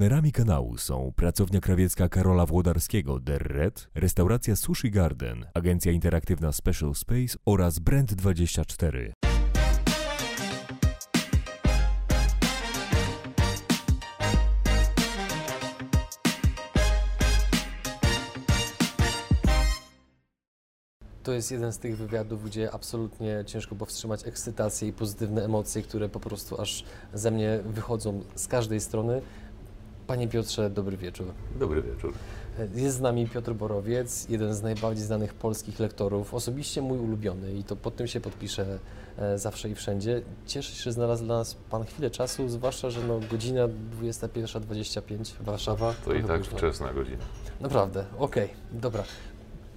Partnerami kanału są pracownia krawiecka Karola Włodarskiego Der Red, restauracja Sushi Garden, agencja interaktywna Special Space oraz Brand24. To jest jeden z tych wywiadów, gdzie absolutnie ciężko powstrzymać ekscytację i pozytywne emocje, które po prostu aż ze mnie wychodzą z każdej strony. Panie Piotrze, dobry wieczór. Dobry wieczór. Jest z nami Piotr Borowiec, jeden z najbardziej znanych polskich lektorów, osobiście mój ulubiony i to pod tym się podpiszę e, zawsze i wszędzie. Cieszę się, że znalazł dla nas Pan chwilę czasu, zwłaszcza, że no, godzina 21.25 Warszawa. To i tak wczesna godzina. Naprawdę, okej, dobra.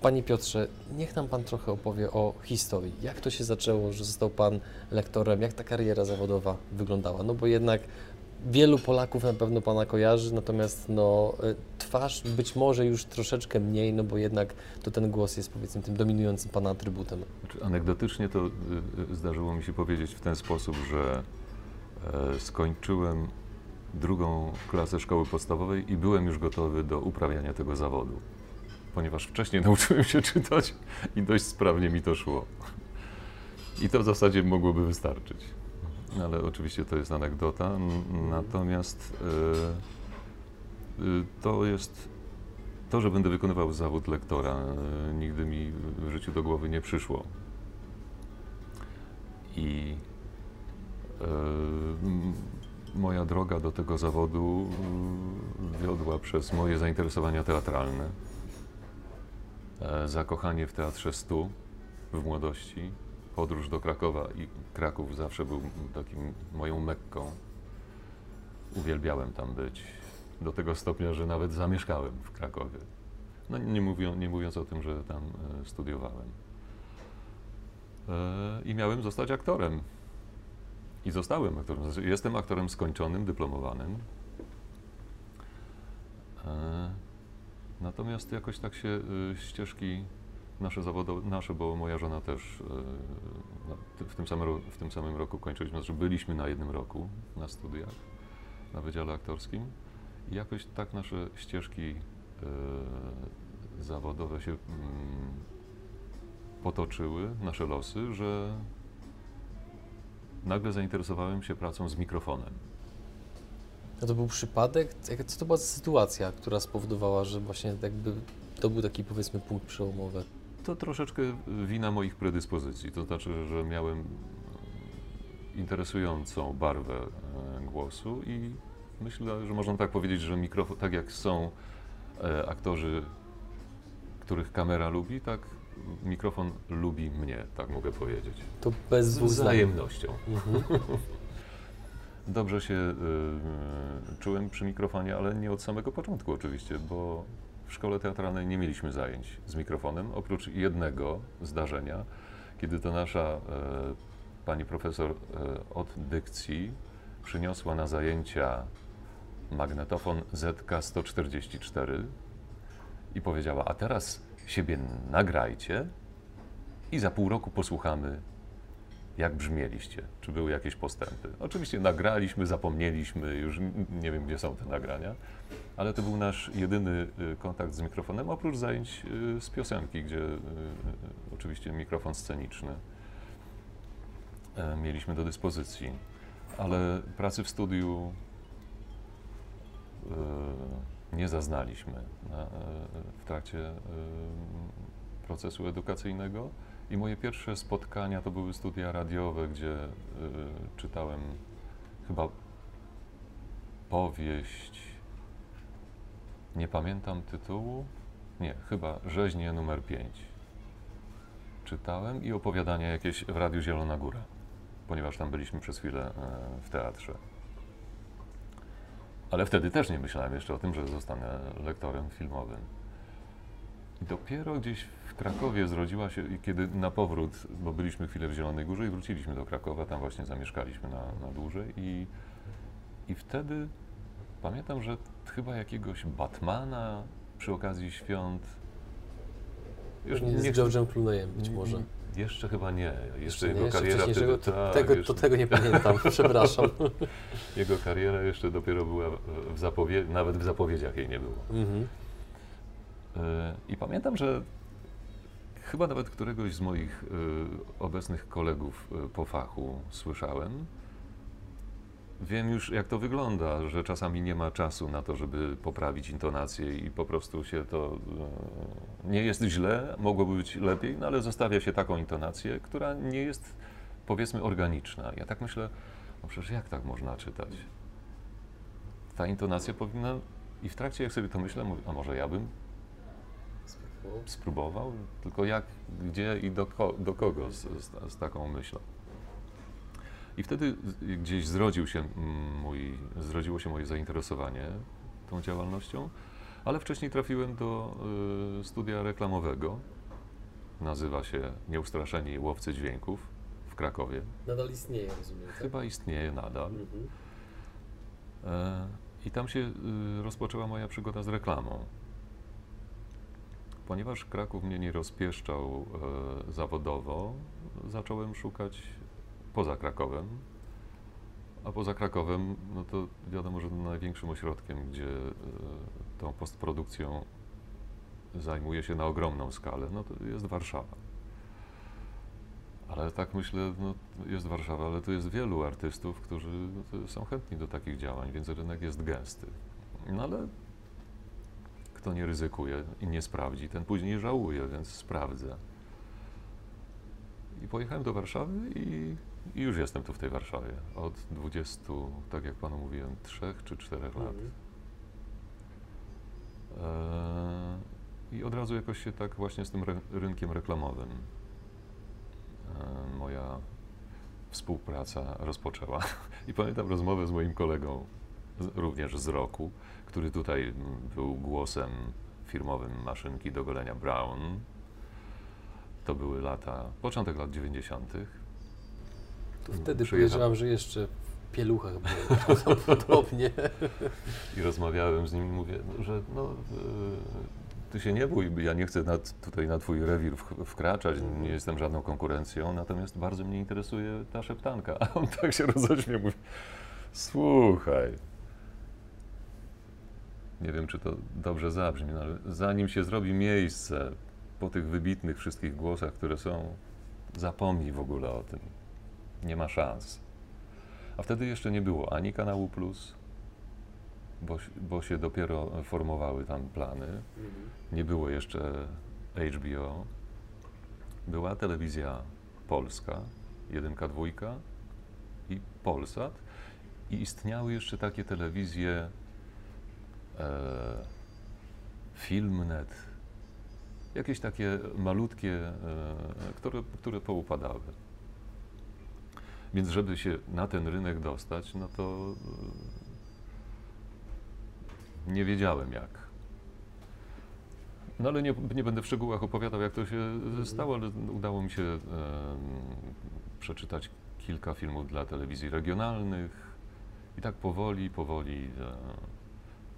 Panie Piotrze, niech nam Pan trochę opowie o historii. Jak to się zaczęło, że został Pan lektorem? Jak ta kariera zawodowa wyglądała? No bo jednak wielu Polaków na pewno Pana kojarzy, natomiast no, y, twarz być może już troszeczkę mniej, no bo jednak to ten głos jest powiedzmy tym dominującym Pana atrybutem. Anegdotycznie to y, y, zdarzyło mi się powiedzieć w ten sposób, że e, skończyłem drugą klasę szkoły podstawowej i byłem już gotowy do uprawiania tego zawodu. Ponieważ wcześniej nauczyłem się czytać i dość sprawnie mi to szło. I to w zasadzie mogłoby wystarczyć. Ale oczywiście to jest anegdota. Natomiast e, y, to jest to, że będę wykonywał zawód lektora, e, nigdy mi w życiu do głowy nie przyszło. I e, moja droga do tego zawodu wiodła przez moje zainteresowania teatralne, e, zakochanie w teatrze stu w młodości, podróż do Krakowa i Kraków zawsze był takim moją mekką. Uwielbiałem tam być do tego stopnia, że nawet zamieszkałem w Krakowie. No nie, mówiąc, nie mówiąc o tym, że tam e, studiowałem. E, I miałem zostać aktorem. I zostałem aktorem. Znaczy, jestem aktorem skończonym, dyplomowanym. E, Natomiast jakoś tak się ścieżki nasze zawodowe, nasze, bo moja żona też e, no, w tym, samym, w tym samym roku kończyliśmy, znaczy byliśmy na jednym roku na studiach na Wydziale Aktorskim i jakoś tak nasze ścieżki e, zawodowe się mm, potoczyły, nasze losy, że nagle zainteresowałem się pracą z mikrofonem. A to był przypadek? Co to była sytuacja, która spowodowała, że właśnie jakby to był taki powiedzmy punkt przełomowy? To troszeczkę wina moich predyspozycji, to znaczy, że miałem interesującą barwę e, głosu i myślę, że można tak powiedzieć, że mikrofon, tak jak są e, aktorzy, których kamera lubi, tak mikrofon lubi mnie, tak mogę powiedzieć. To bez Z wzajemnością. Mhm. Dobrze się y, czułem przy mikrofonie, ale nie od samego początku oczywiście, bo w szkole teatralnej nie mieliśmy zajęć z mikrofonem, oprócz jednego zdarzenia, kiedy to nasza e, pani profesor e, od dykcji przyniosła na zajęcia magnetofon ZK-144 i powiedziała, a teraz siebie nagrajcie i za pół roku posłuchamy jak brzmieliście? Czy były jakieś postępy? Oczywiście nagraliśmy, zapomnieliśmy, już nie wiem, gdzie są te nagrania, ale to był nasz jedyny y, kontakt z mikrofonem, oprócz zajęć y, z piosenki, gdzie y, oczywiście mikrofon sceniczny e, mieliśmy do dyspozycji. Ale pracy w studiu nie zaznaliśmy na, e, w trakcie y, procesu edukacyjnego. I moje pierwsze spotkania to były studia radiowe, gdzie czytałem chyba powieść. Nie pamiętam tytułu. Nie, chyba Rzeźnie numer 5. Czytałem i opowiadania jakieś w Radiu Zielona Góra, ponieważ tam byliśmy przez chwilę e, w teatrze. Ale wtedy też nie myślałem jeszcze o tym, że zostanę lektorem filmowym. Dopiero gdzieś w Krakowie zrodziła się, kiedy na powrót, bo byliśmy chwilę w Zielonej Górze i wróciliśmy do Krakowa, tam właśnie zamieszkaliśmy na, na dłużej i, i wtedy pamiętam, że chyba jakiegoś Batmana przy okazji świąt Już nie z George'em Clooneyem być może. Jeszcze chyba nie. Jeszcze jego? Jeszcze kariera wtedy, tak, tego, To tego nie pamiętam, przepraszam. Jego kariera jeszcze dopiero była w zapowiedzi, nawet w zapowiedziach jej nie było. Mhm. E, I pamiętam, że chyba nawet któregoś z moich e, obecnych kolegów e, po fachu słyszałem. Wiem już, jak to wygląda, że czasami nie ma czasu na to, żeby poprawić intonację i po prostu się to. e, Nie jest źle, mogłoby być lepiej, no ale zostawia się taką intonację, która nie jest, powiedzmy, organiczna. Ja tak myślę, no przecież jak tak można czytać? Ta intonacja powinna. I w trakcie, jak sobie to myślę, mówię, a może ja bym spróbował, tylko jak, gdzie i do, ko, do kogo z, z, z taką myślą. I wtedy gdzieś zrodził się mm, mój, zrodziło się moje zainteresowanie tą działalnością, ale wcześniej trafiłem do y, studia reklamowego. Nazywa się Nieustraszeni Łowcy Dźwięków w Krakowie. Nadal istnieje, rozumiem. tak? Chyba istnieje nadal. Mhm. E, I tam się y, rozpoczęła moja przygoda z reklamą. Ponieważ Kraków mnie nie rozpieszczał e, zawodowo, zacząłem szukać poza Krakowem. A poza Krakowem, no to wiadomo, że największym ośrodkiem, gdzie e, tą postprodukcją zajmuje się na ogromną skalę, no to jest Warszawa. Ale tak myślę, no jest Warszawa, ale tu jest wielu artystów, którzy no, są chętni do takich działań, więc rynek jest gęsty. No ale kto nie ryzykuje i nie sprawdzi, ten później żałuje, więc sprawdzę. I pojechałem do Warszawy i, i już jestem tu w tej Warszawie. Od 20, tak jak panu mówiłem, 3 czy 4 lat. Mhm. Eee, I od razu jakoś się tak właśnie z tym ry- rynkiem reklamowym eee, moja współpraca rozpoczęła. I pamiętam rozmowę z moim kolegą, z, również z roku, który tutaj był głosem firmowym maszynki do golenia Brown. To były lata, początek lat 90. To wtedy Przyjechał- że jeszcze w pieluchach było prawdopodobnie. I rozmawiałem z nim i mówię, no, że no, e, ty się nie bój, ja nie chcę na, tutaj na twój rewir wkraczać, nie jestem żadną konkurencją, natomiast bardzo mnie interesuje ta szeptanka. A on tak się rozośmiał, mówi, słuchaj, nie wiem, czy to dobrze zabrzmi, no, ale zanim się zrobi miejsce po tych wybitnych wszystkich głosach, które są, zapomnij w ogóle o tym. Nie ma szans. A wtedy jeszcze nie było ani kanału Plus, bo, bo się dopiero formowały tam plany. Nie było jeszcze HBO. Była telewizja polska, jedynka, dwójka i Polsat. I istniały jeszcze takie telewizje e, Filmnet, jakieś takie malutkie, e, które, które poupadały. Więc żeby się na ten rynek dostać, no to e, nie wiedziałem jak. No ale nie, nie będę w szczegółach opowiadał, jak to się stało, ale udało mi się em, przeczytać kilka filmów dla telewizji regionalnych i tak powoli, powoli. E,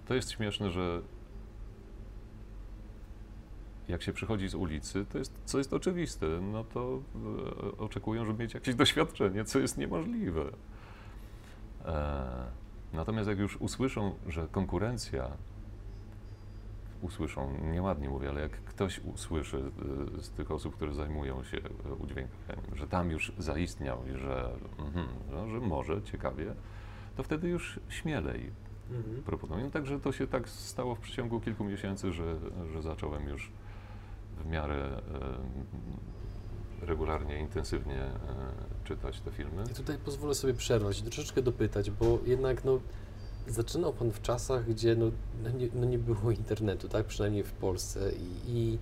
to jest śmieszne, że jak się przychodzi z ulicy, to jest, co jest oczywiste, no to e, oczekują, żeby mieć jakieś doświadczenie, co jest niemożliwe. E, natomiast jak już usłyszą, że konkurencja, usłyszą, nieładnie mówię, ale jak ktoś usłyszy e, z tych osób, które zajmują się udźwiękowieniem, że tam już zaistniał i że, mhm, no, że może ciekawie, to wtedy już śmielej Mhm. proponują. Także to się tak stało w przeciągu kilku miesięcy, że, że zacząłem już w miarę e, regularnie, intensywnie e, czytać te filmy. I tutaj pozwolę sobie przerwać i troszeczkę dopytać, bo jednak no, zaczynał Pan w czasach, gdzie no, no, nie, no nie było internetu, tak? Przynajmniej w Polsce i, i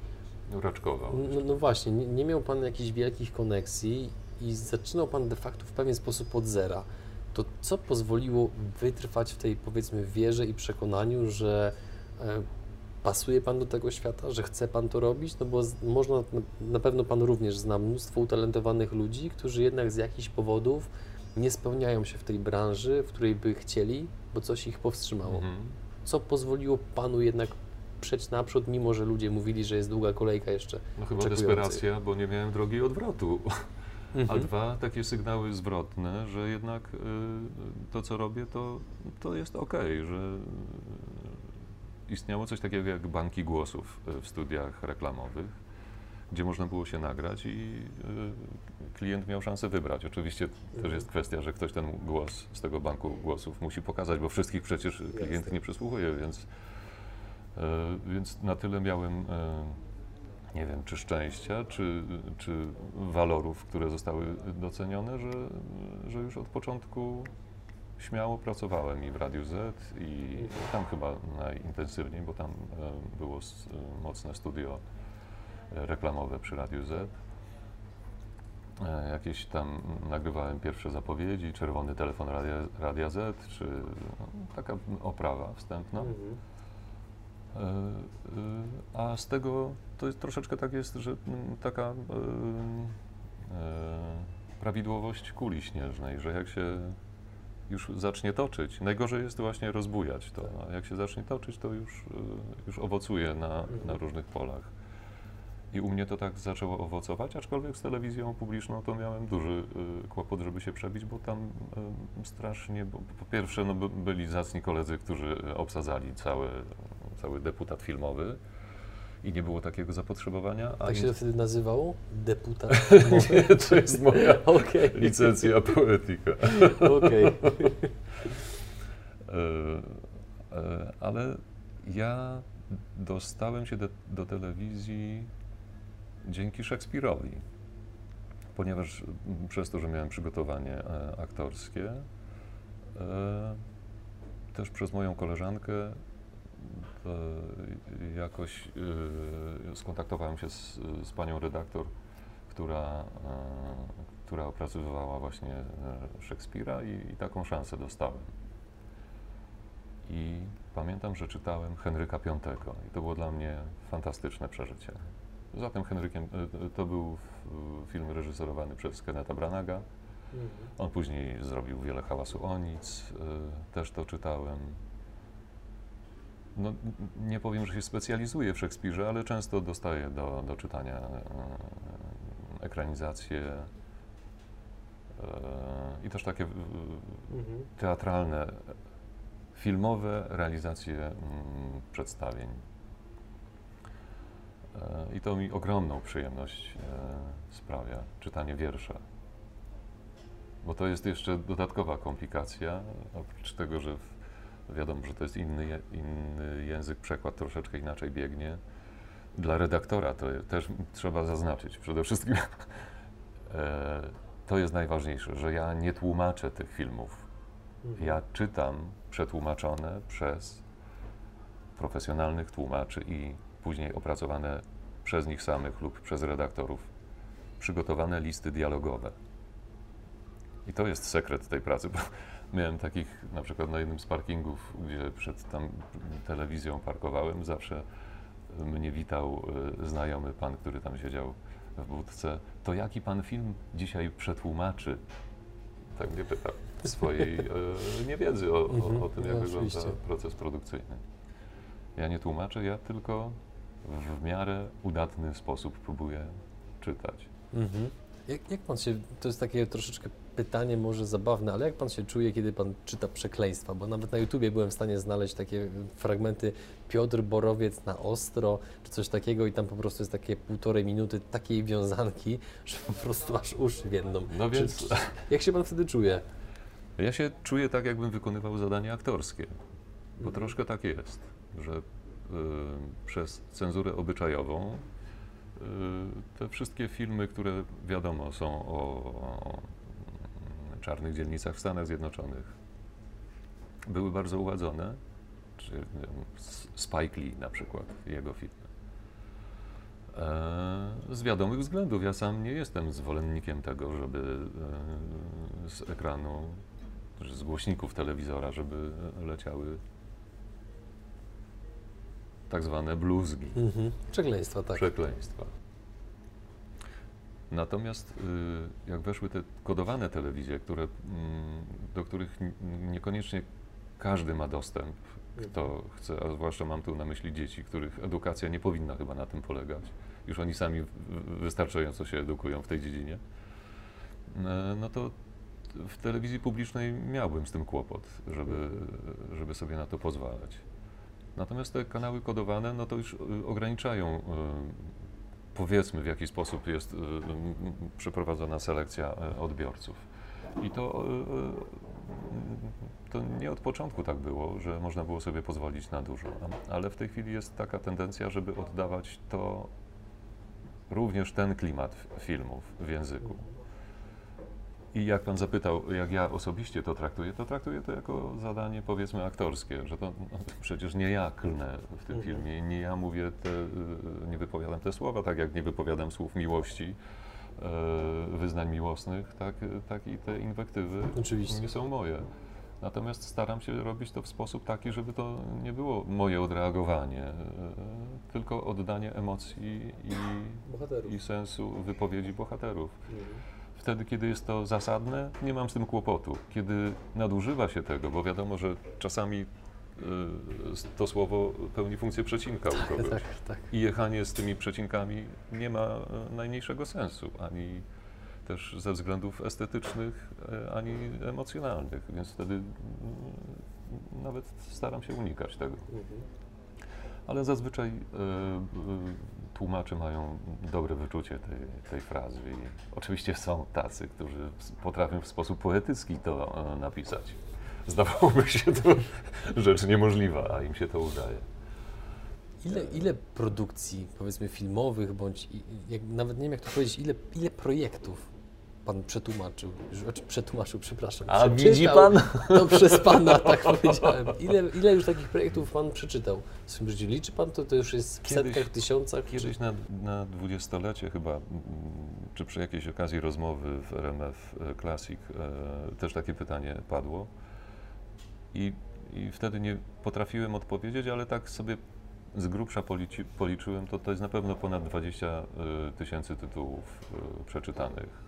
Raczkował. no, no właśnie, nie, nie miał Pan jakichś wielkich koneksji i zaczynał Pan de facto w pewien sposób od zera. To co pozwoliło wytrwać w tej powiedzmy wierze i przekonaniu, że e, pasuje Pan do tego świata, że chce Pan to robić? No bo można, na, pewno Pan również zna mnóstwo utalentowanych ludzi, którzy jednak z jakichś powodów nie spełniają się w tej branży, w której by chcieli, bo coś ich powstrzymało. Mhm. Co pozwoliło Panu jednak przeć naprzód, mimo że ludzie mówili, że jest długa kolejka jeszcze. No chyba desperacja, bo nie miałem drogi odwrotu. A Mhm. dwa, takie sygnały zwrotne, że jednak y, to, co robię, to, to jest okej, że istniało coś takiego jak banki głosów y, w studiach reklamowych, gdzie można było się nagrać i y, klient miał szansę wybrać. Oczywiście też jest kwestia, że ktoś ten głos z tego banku głosów musi pokazać, bo wszystkich przecież klient Jasne. nie przysłuchuje, więc, y, więc na tyle miałem nie wiem, czy szczęścia, czy, czy walorów, które zostały docenione, że, że już od początku śmiało pracowałem i w Radiu Z i tam chyba najintensywniej, bo tam e, było e, mocne studio e, reklamowe przy Radiu Z. Jakieś tam nagrywałem pierwsze zapowiedzi, czerwony telefon Radia, Radia Z, czy no, taka oprawa wstępna. Mhm. A z tego to jest troszeczkę tak jest, że taka prawidłowość kuli śnieżnej, że jak się już zacznie toczyć, najgorzej jest właśnie rozbujać to, a jak się zacznie toczyć, to już, e, już owocuje na, Mhm. na różnych polach. I u mnie to tak zaczęło owocować, aczkolwiek z telewizją publiczną to miałem duży y, kłopot, żeby się przebić, bo tam y, strasznie, bo, po pierwsze no, by, byli zacni koledzy, którzy y, obsadzali cały, cały deputat filmowy i nie było takiego zapotrzebowania. Tak się to wtedy nazywało? Deputat. to jest moja Okej. licencja poetyka. Okej. E, e, ale ja dostałem się do, do telewizji dzięki Szekspirowi, ponieważ przez to, że miałem przygotowanie e, aktorskie, też przez moją koleżankę jakoś e, skontaktowałem się z, z panią redaktor, która, e, która opracowywała właśnie e, Szekspira i, i taką szansę dostałem. I pamiętam, że czytałem Henryka V i to było dla mnie fantastyczne przeżycie. Zatem Henrykiem, e, e, to był film reżyserowany przez Kenneta Branaga. Mhm. On później zrobił wiele hałasu o nic, też to czytałem. No, nie powiem, że się specjalizuję w Szekspirze, ale często dostaję do, do czytania y, ekranizacje y, i też takie Mhm. teatralne, filmowe realizacje mm, przedstawień. E, I to mi ogromną przyjemność e, sprawia, czytanie wiersza. Bo to jest jeszcze dodatkowa komplikacja, oprócz tego, że w, wiadomo, że to jest inny, inny język, przekład troszeczkę inaczej biegnie. Dla redaktora to też trzeba zaznaczyć przede wszystkim, e, to jest najważniejsze, że ja nie tłumaczę tych filmów. Mhm. Ja czytam przetłumaczone przez profesjonalnych tłumaczy i później opracowane przez nich samych lub przez redaktorów przygotowane listy dialogowe. I to jest sekret tej pracy, bo miałem takich, na przykład na jednym z parkingów, gdzie przed tam telewizją parkowałem, zawsze mnie witał y, znajomy pan, który tam siedział w budce. To jaki pan film dzisiaj przetłumaczy? Tak mnie pytał swojej e, niewiedzy o, Mhm, o, o tym, no jak wygląda oczywiście. proces produkcyjny. Ja nie tłumaczę, ja tylko w miarę udatny sposób próbuję czytać. Mhm. Jak, jak pan się, to jest takie troszeczkę pytanie może zabawne, ale jak pan się czuje, kiedy pan czyta przekleństwa? Bo nawet na YouTubie byłem w stanie znaleźć takie fragmenty Piotr Borowiec na ostro, czy coś takiego i tam po prostu jest takie półtorej minuty takiej wiązanki, że po prostu aż uszy więdą. No więc czy- jak się pan wtedy czuje? ja się czuję tak, jakbym wykonywał zadanie aktorskie, bo Mhm. troszkę tak jest, że y, przez cenzurę obyczajową te wszystkie filmy, które wiadomo są o, o czarnych dzielnicach w Stanach Zjednoczonych, były bardzo uładzone, czy Spike Lee na przykład, jego filmy. E, Z wiadomych względów. Ja sam nie jestem zwolennikiem tego, żeby e, z ekranu, z głośników telewizora, żeby leciały tak zwane bluzgi, Mhm. Przekleństwa, tak. przekleństwa. Natomiast y, jak weszły te kodowane telewizje, które, mm, do których niekoniecznie każdy ma dostęp kto chce, a zwłaszcza mam tu na myśli dzieci, których edukacja nie powinna chyba na tym polegać. Już oni sami wystarczająco się edukują w tej dziedzinie. E, No to w telewizji publicznej miałbym z tym kłopot, żeby, żeby sobie na to pozwalać. Natomiast te kanały kodowane, no to już y, ograniczają, y, powiedzmy, w jaki sposób jest y, przeprowadzona selekcja odbiorców. I to, to nie od początku tak było, że można było sobie pozwolić na dużo, ale w tej chwili jest taka tendencja, żeby oddawać to również ten klimat filmów w języku. I jak pan zapytał, jak ja osobiście to traktuję, to traktuję to jako zadanie powiedzmy aktorskie, że to no, przecież nie ja klnę w tym Mhm. filmie, nie ja mówię te, y, nie wypowiadam te słowa, tak jak nie wypowiadam słów miłości, e, wyznań miłosnych, tak, tak i te inwektywy Oczywiście. nie są moje. Natomiast staram się robić to w sposób taki, żeby to nie było moje odreagowanie, e, tylko oddanie emocji i, i sensu wypowiedzi bohaterów. Wtedy, kiedy jest to zasadne, nie mam z tym kłopotu. Kiedy nadużywa się tego, bo wiadomo, że czasami y, to słowo pełni funkcję przecinka u kogoś. Tak, tak. I jechanie z tymi przecinkami nie ma e, najmniejszego sensu, ani też ze względów estetycznych, e, ani emocjonalnych, więc wtedy mm, nawet staram się unikać tego. Ale zazwyczaj tłumacze mają dobre wyczucie tej, tej frazy i oczywiście są tacy, którzy potrafią w sposób poetycki to e, napisać. Zdawałoby się to rzecz niemożliwa, a im się to udaje. Ile, ile produkcji, powiedzmy, filmowych, bądź jak, nawet nie wiem, jak to powiedzieć, ile, ile projektów pan przetłumaczył, znaczy przetłumaczył, przepraszam. A widzi pan? No przez pana, tak powiedziałem. Ile, ile już takich projektów pan przeczytał w swoim życiu? Liczy pan to, to już jest w Kiedyś- setkach, tysiącach? Kiedyś na, na dwudziestolecie chyba, mm, czy przy jakiejś okazji rozmowy w RMF e, Classic e, też takie pytanie padło. I, I wtedy nie potrafiłem odpowiedzieć, ale tak sobie z grubsza polici, policzyłem, to to jest na pewno ponad 20 e, tysięcy tytułów e, przeczytanych.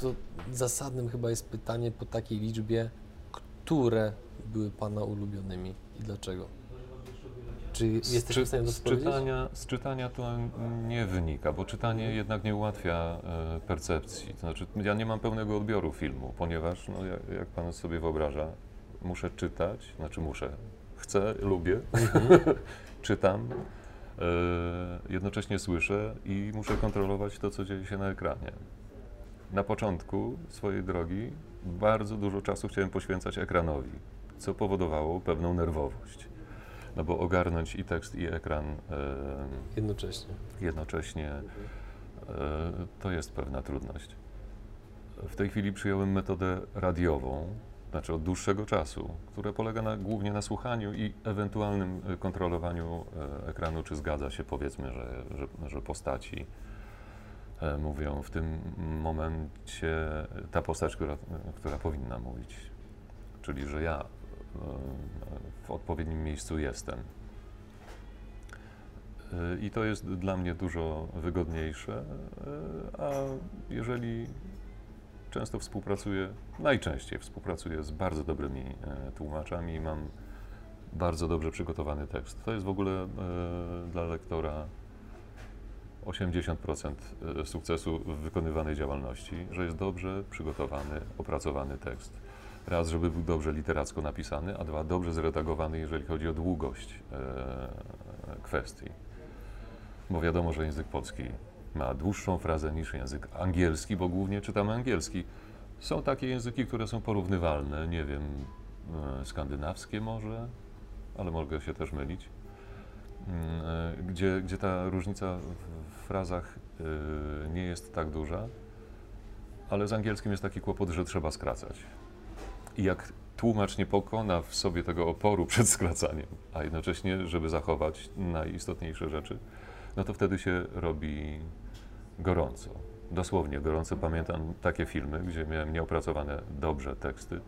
To zasadnym chyba jest pytanie po takiej liczbie, które były pana ulubionymi i dlaczego? Czy jesteśmy czy- w stanie to z czytania, z czytania to nie wynika, bo czytanie jednak nie ułatwia e, percepcji. To znaczy, ja nie mam pełnego odbioru filmu, ponieważ, no, jak, jak pan sobie wyobraża, muszę czytać, znaczy muszę, chcę, lubię, czytam, e, jednocześnie słyszę i muszę kontrolować to, co dzieje się na ekranie. Na początku swojej drogi bardzo dużo czasu chciałem poświęcać ekranowi, co powodowało pewną nerwowość. No bo ogarnąć i tekst, i ekran e, Jednocześnie. jednocześnie e, to jest pewna trudność. W tej chwili przyjąłem metodę radiową, znaczy od dłuższego czasu, która polega na, głównie na słuchaniu i ewentualnym e, kontrolowaniu e, ekranu, czy zgadza się powiedzmy, że, że, że postaci mówią w tym momencie ta postać, która, która powinna mówić. Czyli, że ja e, w odpowiednim miejscu jestem. Y, I to jest dla mnie dużo wygodniejsze, a jeżeli często współpracuję, najczęściej współpracuję z bardzo dobrymi e, tłumaczami i mam bardzo dobrze przygotowany tekst. To jest w ogóle e, dla lektora 80% e, sukcesu w wykonywanej działalności, że jest dobrze przygotowany, opracowany tekst. Raz, żeby był dobrze literacko napisany, a dwa, dobrze zredagowany, jeżeli chodzi o długość e, kwestii. Bo wiadomo, że język polski ma dłuższą frazę niż język angielski, bo głównie czytamy angielski. Są takie języki, które są porównywalne, nie wiem, e, skandynawskie może, ale mogę się też mylić, gdzie, gdzie ta różnica w- w frazach e, nie jest tak duża, ale z angielskim jest taki kłopot, że trzeba skracać. I jak tłumacz nie pokona w sobie tego oporu przed skracaniem, a jednocześnie, żeby zachować najistotniejsze rzeczy, no to wtedy się robi gorąco. Dosłownie gorąco. Pamiętam takie filmy, gdzie miałem nieopracowane dobrze teksty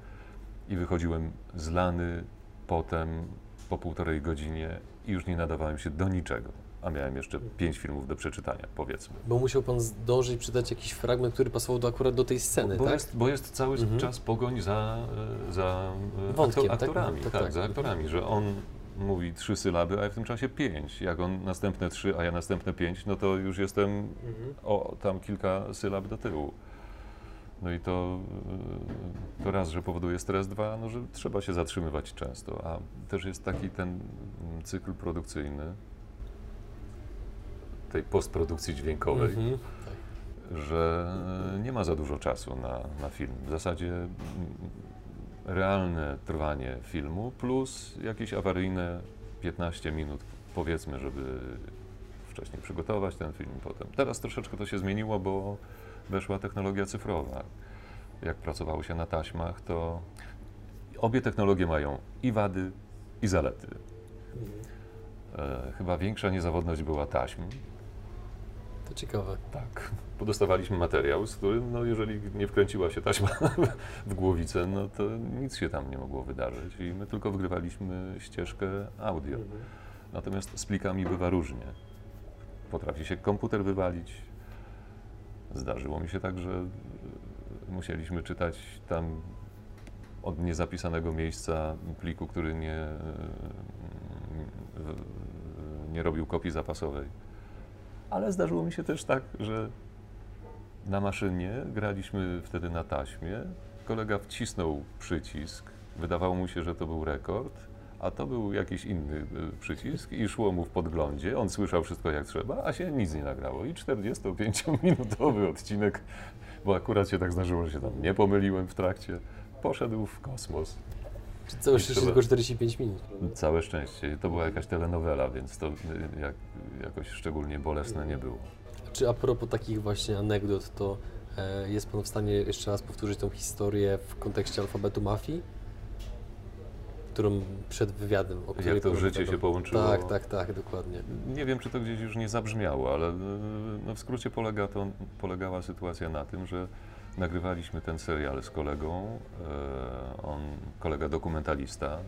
i wychodziłem zlany potem po półtorej godzinie i już nie nadawałem się do niczego. a miałem jeszcze pięć filmów do przeczytania, powiedzmy. Bo musiał pan zdążyć przydać jakiś fragment, który pasował do, akurat do tej sceny, Bo, tak? jest, bo jest cały Mhm. czas pogoń za, e, za e, Wątkiem, aktor, tak? aktorami, Tak, tak, tak. za aktorami, że on mówi trzy sylaby, a ja w tym czasie pięć. Jak on następne trzy, a ja następne pięć, no to już jestem Mhm. o tam kilka sylab do tyłu. No i to, e, to raz, że powoduje stres, dwa, no, że trzeba się zatrzymywać często, a też jest taki ten mm, cykl produkcyjny tej postprodukcji dźwiękowej, Mhm. że e, nie ma za dużo czasu na, na film. W zasadzie mm, realne trwanie filmu plus jakieś awaryjne 15 minut, powiedzmy, żeby wcześniej przygotować ten film potem. Teraz troszeczkę to się zmieniło, bo weszła technologia cyfrowa. Jak pracowało się na taśmach, to obie technologie mają i wady, i zalety. E, chyba większa niezawodność była taśm, To ciekawe. tak. Bo dostawaliśmy materiał, z którym, no, jeżeli nie wkręciła się taśma w głowicę, no to nic się tam nie mogło wydarzyć i my tylko wgrywaliśmy ścieżkę audio. Natomiast z plikami bywa różnie. Potrafi się komputer wywalić. Zdarzyło mi się tak, że e, musieliśmy czytać tam od niezapisanego miejsca pliku, który nie, e, w- nie robił kopii zapasowej. Ale zdarzyło mi się też tak, że na maszynie graliśmy wtedy na taśmie. Kolega wcisnął przycisk, wydawało mu się, że to był rekord, a to był jakiś inny y, przycisk i szło mu w podglądzie. On słyszał wszystko jak trzeba, a się nic nie nagrało. I 45-minutowy odcinek, bo akurat się tak zdarzyło, że się tam nie pomyliłem w trakcie, poszedł w kosmos. Czy całe szczęście tylko 45 minut? Całe szczęście. To była jakaś telenowela, więc to y, jak, jakoś szczególnie bolesne nie było. Czy a propos takich właśnie anegdot, to e, jest Pan w stanie jeszcze raz powtórzyć tą historię w kontekście alfabetu mafii? Którą przed wywiadem, o Jak to życie się połączyło. Tak, tak, tak, dokładnie. Nie wiem, czy to gdzieś już nie zabrzmiało, ale y, no w skrócie polega to, polegała sytuacja na tym, że nagrywaliśmy ten serial z kolegą. e, On, kolega dokumentalista,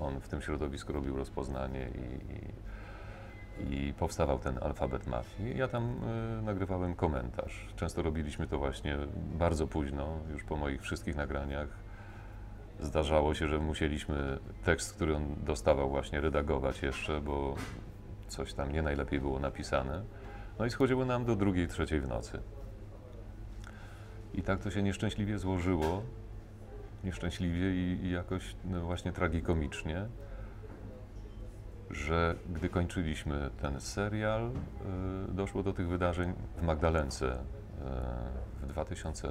on w tym środowisku robił rozpoznanie i, i, i powstawał ten alfabet mafii. Ja tam e, nagrywałem komentarz. Często robiliśmy to właśnie bardzo późno, już po moich wszystkich nagraniach. Zdarzało się, że musieliśmy tekst, który on dostawał, właśnie redagować jeszcze, bo coś tam nie najlepiej było napisane. No i schodziło nam do drugiej, trzeciej w nocy. I tak to się nieszczęśliwie złożyło, nieszczęśliwie i, i jakoś no właśnie tragikomicznie, że gdy kończyliśmy ten serial, y, doszło do tych wydarzeń w Magdalence y, w 2000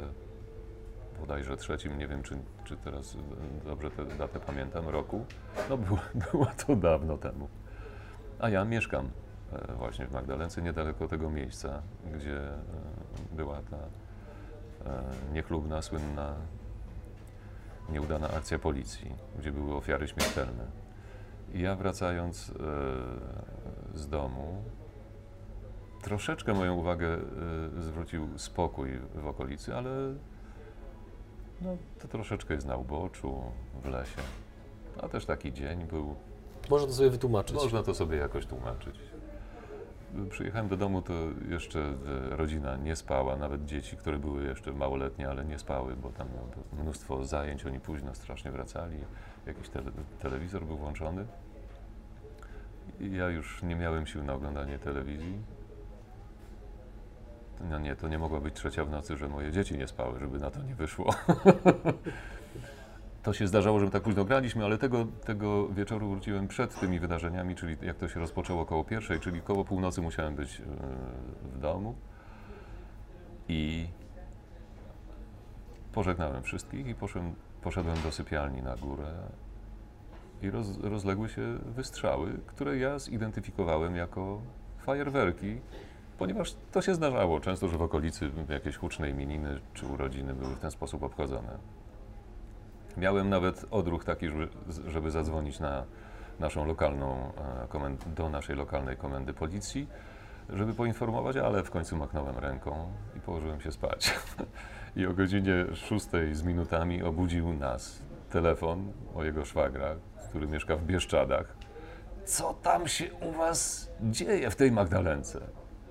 bodajże trzecim, nie wiem czy, czy teraz y, dobrze tę datę pamiętam, roku. No było, było to dawno temu. A ja mieszkam e, właśnie w Magdalence, niedaleko tego miejsca, gdzie e, była ta e, niechlubna, słynna, nieudana akcja policji, gdzie były ofiary śmiertelne. I ja wracając e, z domu, troszeczkę moją uwagę e, zwrócił spokój w okolicy, ale no, to troszeczkę jest na uboczu, w lesie. A też taki dzień był. Można to sobie wytłumaczyć. Można to sobie jakoś tłumaczyć. Przyjechałem do domu, to jeszcze e, rodzina nie spała, nawet dzieci, które były jeszcze małoletnie, ale nie spały, bo tam mnóstwo zajęć, oni późno strasznie wracali, jakiś tele, telewizor był włączony. I ja już nie miałem sił na oglądanie telewizji. No nie, to nie mogła być trzecia w nocy, że moje dzieci nie spały, żeby na to nie wyszło. To się zdarzało, że my tak późno graliśmy, ale tego, tego wieczoru wróciłem przed tymi wydarzeniami, czyli jak to się rozpoczęło około pierwszej, czyli koło północy musiałem być e, w domu. I pożegnałem wszystkich i poszedłem, poszedłem do sypialni na górę. I roz, rozległy się wystrzały, które ja zidentyfikowałem jako fajerwerki, ponieważ to się zdarzało często, że w okolicy jakieś huczne imininy czy urodziny były w ten sposób obchodzone. Miałem nawet odruch taki, żeby, żeby zadzwonić na naszą lokalną, e, do naszej lokalnej komendy policji, żeby poinformować, ale w końcu machnąłem ręką i położyłem się spać. I o godzinie 6 z minutami obudził nas telefon mojego szwagra, który mieszka w Bieszczadach co tam się u was dzieje w tej Magdalence?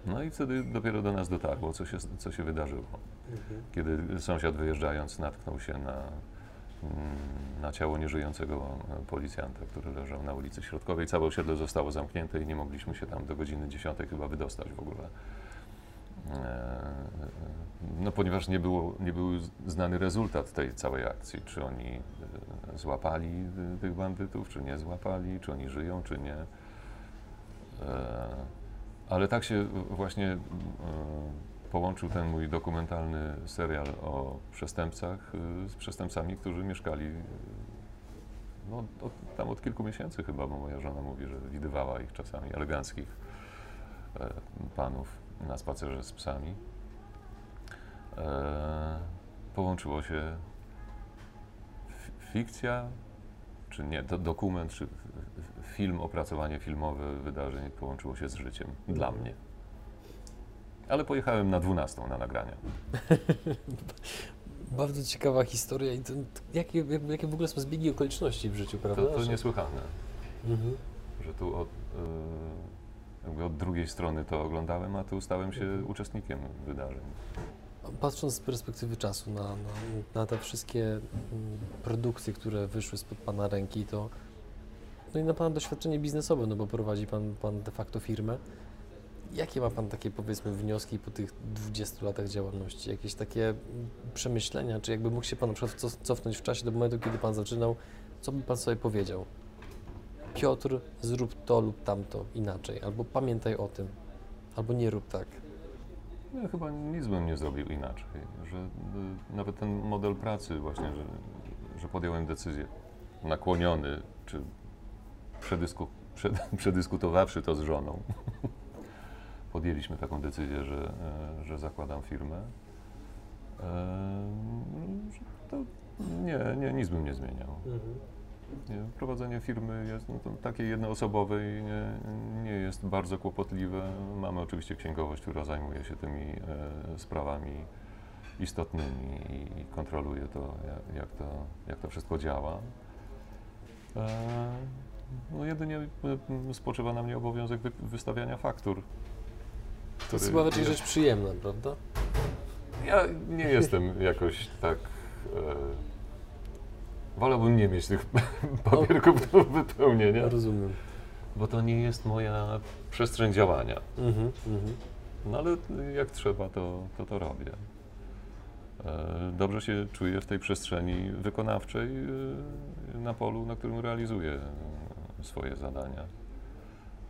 No i wtedy dopiero do nas dotarło, co się, co się wydarzyło. Kiedy sąsiad wyjeżdżając natknął się na, na ciało nieżyjącego policjanta, który leżał na ulicy Środkowej. Całe osiedle zostało zamknięte i nie mogliśmy się tam do godziny 10 chyba wydostać w ogóle. E, No ponieważ nie, było, nie był znany rezultat tej całej akcji, czy oni e, złapali e, tych bandytów, czy nie złapali, czy oni żyją, czy nie. Ale tak się właśnie e, połączył ten mój dokumentalny serial o przestępcach e, z przestępcami, którzy mieszkali e, no, od, tam od kilku miesięcy chyba, bo moja żona mówi, że widywała ich czasami eleganckich panów na spacerze z psami. Połączyło się fikcja, czy nie, do, dokument, czy film, opracowanie filmowe wydarzeń połączyło się z życiem dla mnie. Ale pojechałem na 12 na nagrania. Bardzo ciekawa historia i to, to, jakie, jak- jakie w ogóle są zbiegi okoliczności w życiu, prawda? To, to niesłychane, Mhm. że tu od, e, jakby od drugiej strony to oglądałem, a tu stałem się Mhm. uczestnikiem wydarzeń. Patrząc z perspektywy czasu na, na, na te wszystkie mm, produkcje, które wyszły spod Pana ręki, to no i na Pana doświadczenie biznesowe, no bo prowadzi Pan, pan de facto firmę. Jakie ma Pan takie powiedzmy wnioski po tych 20 latach działalności? Jakieś takie mm, przemyślenia, czy jakby mógł się Pan na przykład cof- cofnąć w czasie do momentu, kiedy Pan zaczynał, co by Pan sobie powiedział? Piotr, zrób to lub tamto inaczej, albo pamiętaj o tym, albo nie rób tak. Ja chyba nic bym nie zrobił inaczej, że y, nawet ten model pracy właśnie, że, że podjąłem decyzję nakłoniony, czy przedysku, przed, przedyskutowawszy to z żoną, podjęliśmy taką decyzję, że, e, że zakładam firmę. Że to nie, nie, nic bym nie zmieniał. Nie, prowadzenie firmy jest no, takiej jednoosobowej nie, nie jest bardzo kłopotliwe. Mamy oczywiście księgowość, która zajmuje się tymi e, sprawami istotnymi i, kontroluje to jak, jak to, jak to wszystko działa. E, no jedynie e, spoczywa na mnie obowiązek wy, wystawiania faktur. To jest chyba raczej rzecz przyjemna, prawda? ja nie jestem jakoś tak. E, wolałbym nie mieć tych papierków do wypełnienia, Rozumiem. bo to nie jest moja przestrzeń działania. Mhm, mhm. No ale jak trzeba, to to, to robię. E, dobrze się czuję w tej przestrzeni wykonawczej e, na polu, na którym realizuję swoje zadania.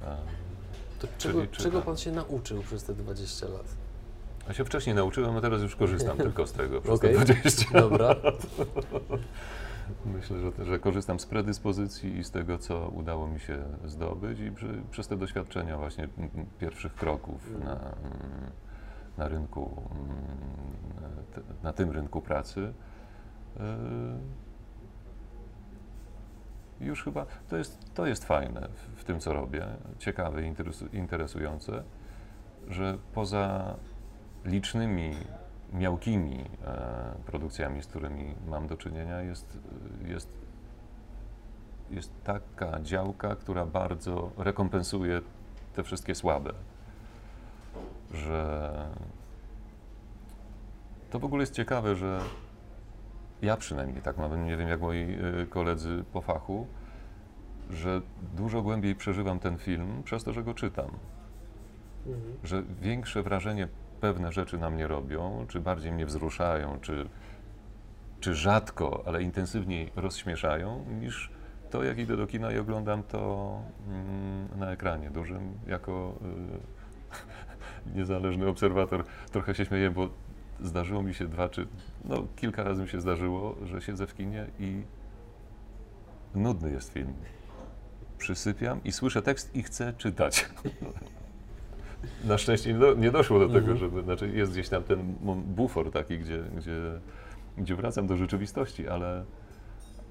E, To czego, czego Pan się nauczył przez te 20 lat? Ja się wcześniej nauczyłem, a teraz już korzystam tylko z tego przez Okej. te 20 Dobra. Myślę, że, że korzystam z predyspozycji i z tego, co udało mi się zdobyć i przy, przez te doświadczenia właśnie pierwszych kroków Mhm. na, mm, na rynku, mm, na tym rynku pracy. y, Już chyba to jest, to jest fajne w, tym, co robię, ciekawe i interesu, interesujące, że poza licznymi miałkimi e, produkcjami, z którymi mam do czynienia, jest, jest, jest taka działka, która bardzo rekompensuje te wszystkie słabe. Że to w ogóle jest ciekawe, że ja przynajmniej tak mam, nie wiem jak moi e, koledzy po fachu, że dużo głębiej przeżywam ten film przez to, że go czytam Mhm. że większe wrażenie pewne rzeczy na mnie robią, czy bardziej mnie wzruszają, czy, czy rzadko, ale intensywniej rozśmieszają, niż to, jak idę do kina i oglądam to mm, na ekranie dużym, jako y, niezależny obserwator. Trochę się śmieję, bo zdarzyło mi się dwa czy, no kilka razy mi się zdarzyło, że siedzę w kinie i nudny jest film. Przysypiam i słyszę tekst i chcę czytać. Na szczęście nie, do, nie doszło do tego, Mhm. żeby, znaczy jest gdzieś tam ten bufor taki, gdzie, gdzie, gdzie wracam do rzeczywistości, ale,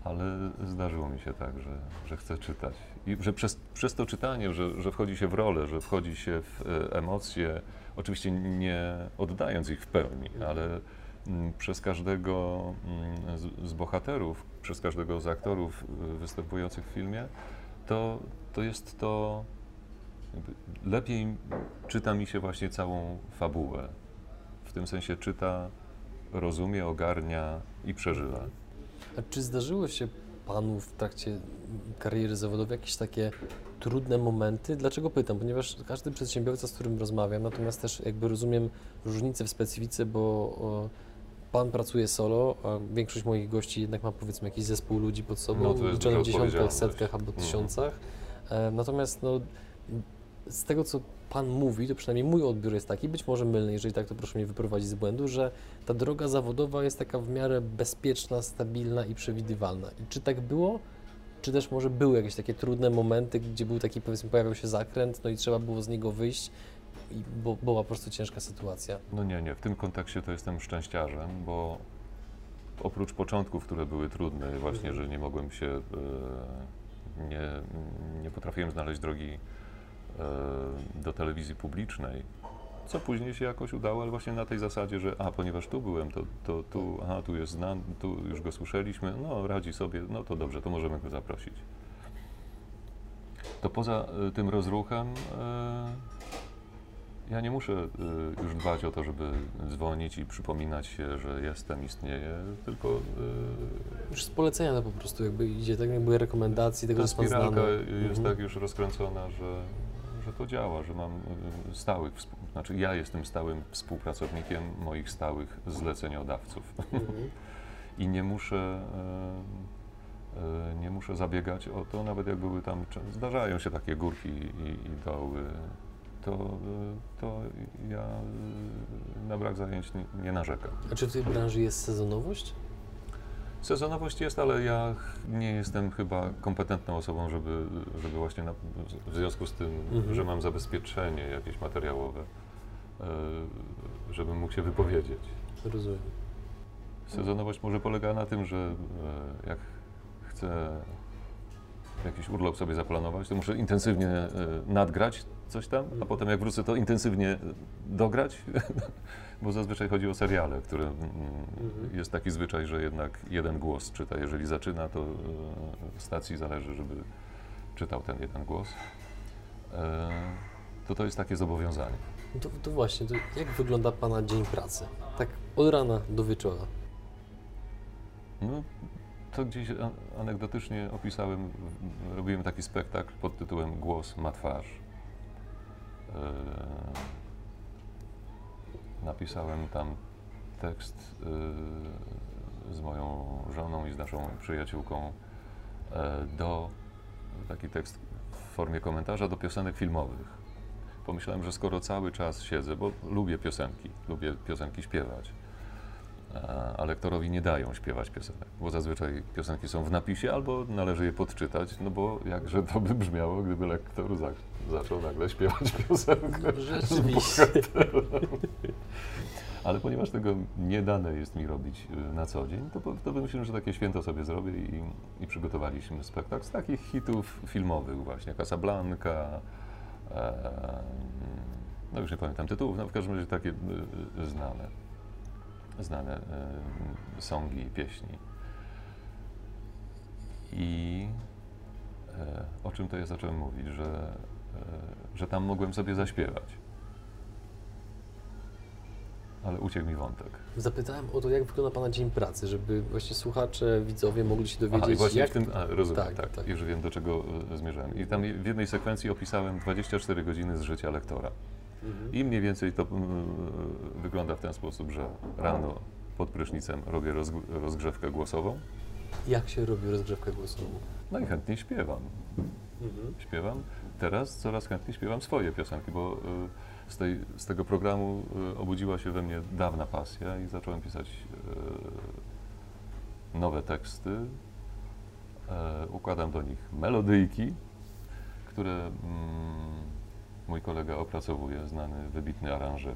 ale zdarzyło mi się tak, że, że chcę czytać. I że przez, przez to czytanie, że, że wchodzi się w rolę, że wchodzi się w e, emocje, oczywiście nie oddając ich w pełni, ale mm, przez każdego mm, z, z bohaterów, przez każdego z aktorów y, występujących w filmie, to, to jest to. Lepiej czyta mi się właśnie całą fabułę. W tym sensie czyta, rozumie, ogarnia i przeżywa. A czy zdarzyło się Panu w trakcie kariery zawodowej jakieś takie trudne momenty? Dlaczego pytam? Ponieważ każdy przedsiębiorca, z którym rozmawiam, natomiast też jakby rozumiem różnicę w specyfice, bo Pan pracuje solo, a większość moich gości jednak ma powiedzmy jakiś zespół ludzi pod sobą, No, w dziesiątkach, setkach albo Mhm. tysiącach. E, natomiast no, z tego, co Pan mówi, to przynajmniej mój odbiór jest taki, być może mylny, jeżeli tak, to proszę mnie wyprowadzić z błędu, że ta droga zawodowa jest taka w miarę bezpieczna, stabilna i przewidywalna. I czy tak było? Czy też może były jakieś takie trudne momenty, gdzie był taki, powiedzmy, pojawiał się zakręt, no i trzeba było z niego wyjść, bo była po prostu ciężka sytuacja. No nie, nie, w tym kontekście to jestem szczęściarzem, bo oprócz początków, które były trudne, właśnie, że nie mogłem się, e, nie, nie potrafiłem znaleźć drogi do telewizji publicznej, co później się jakoś udało, ale właśnie na tej zasadzie, że a, ponieważ tu byłem, to, to tu, aha, tu jest znan, tu już go słyszeliśmy, no radzi sobie, no to dobrze, to możemy go zaprosić. To poza e, tym rozruchem e, ja nie muszę już dbać o to, żeby dzwonić i przypominać się, że jestem, istnieję, tylko Już z polecenia to po prostu jakby idzie, tak jakby rekomendacji tego, że jest Pan znany. jest Mhm. tak już rozkręcona, że, że to działa, że mam y, stałych, znaczy ja jestem stałym współpracownikiem moich stałych zleceniodawców Mhm. i nie muszę, y, y, nie muszę zabiegać o to, nawet jak były tam, zdarzają się takie górki i, i doły, to, to ja na brak zajęć nie, nie narzekam. A czy w tej branży jest sezonowość? Sezonowość jest, ale ja nie jestem chyba kompetentną osobą, żeby, żeby właśnie na, w związku z tym, Mhm. że mam zabezpieczenie jakieś materiałowe, y, żebym mógł się wypowiedzieć. Rozumiem. Sezonowość może polega na tym, że e, jak chcę jakiś urlop sobie zaplanować, to muszę intensywnie e, nadgrać coś tam, a Mhm. potem jak wrócę, to intensywnie e, dograć, bo zazwyczaj chodzi o seriale, które mm, Mhm. jest taki zwyczaj, że jednak jeden głos czyta. Jeżeli zaczyna, to e, stacji zależy, żeby czytał ten jeden głos. E, To to jest takie zobowiązanie. To, to właśnie, to jak wygląda Pana dzień pracy? Tak od rana do wieczora. No, to gdzieś anegdotycznie opisałem, robiłem taki spektakl pod tytułem Głos ma twarz. E, napisałem tam tekst e, z moją żoną i z naszą przyjaciółką e, do, taki tekst w formie komentarza do piosenek filmowych. Pomyślałem, że skoro cały czas siedzę, bo lubię piosenki, lubię piosenki śpiewać, a- lektorowi nie dają śpiewać piosenek, bo zazwyczaj piosenki są w napisie albo należy je podczytać, no bo jakże to by brzmiało, gdyby lektor za, zaczął nagle śpiewać piosenkę. Rzeczywiście. Ale ponieważ tego nie dane jest mi robić y, na co dzień, to, to wymyśliłem, że takie święto sobie zrobię i, i przygotowaliśmy spektakl z takich hitów filmowych właśnie, Casablanca, e, no już nie pamiętam tytułów, no w każdym razie takie y, y, znane, znane y, songi i pieśni. I e, o czym to ja zacząłem mówić, że, e, że tam mogłem sobie zaśpiewać. Ale uciekł mi wątek. Zapytałem o to, jak wygląda Pana dzień pracy, żeby właśnie słuchacze, widzowie mogli się dowiedzieć, Aha, i właśnie jak... w tym, a, rozumiem, Tak, tak, tak. już wiem do czego zmierzałem. I tam w jednej sekwencji opisałem 24 godziny z życia lektora. Mhm. I mniej więcej to mm, wygląda w ten sposób, że rano pod prysznicem robię rozg- rozgrzewkę głosową, Jak się robi rozgrzewkę głosową? no i chętnie śpiewam. Mhm. Śpiewam. Teraz coraz chętniej śpiewam swoje piosenki, bo y, z, tej, z tego programu y, obudziła się we mnie dawna pasja i zacząłem pisać y, nowe teksty. E, układam do nich melodyjki, które mm, mój kolega opracowuje, znany, wybitny aranżer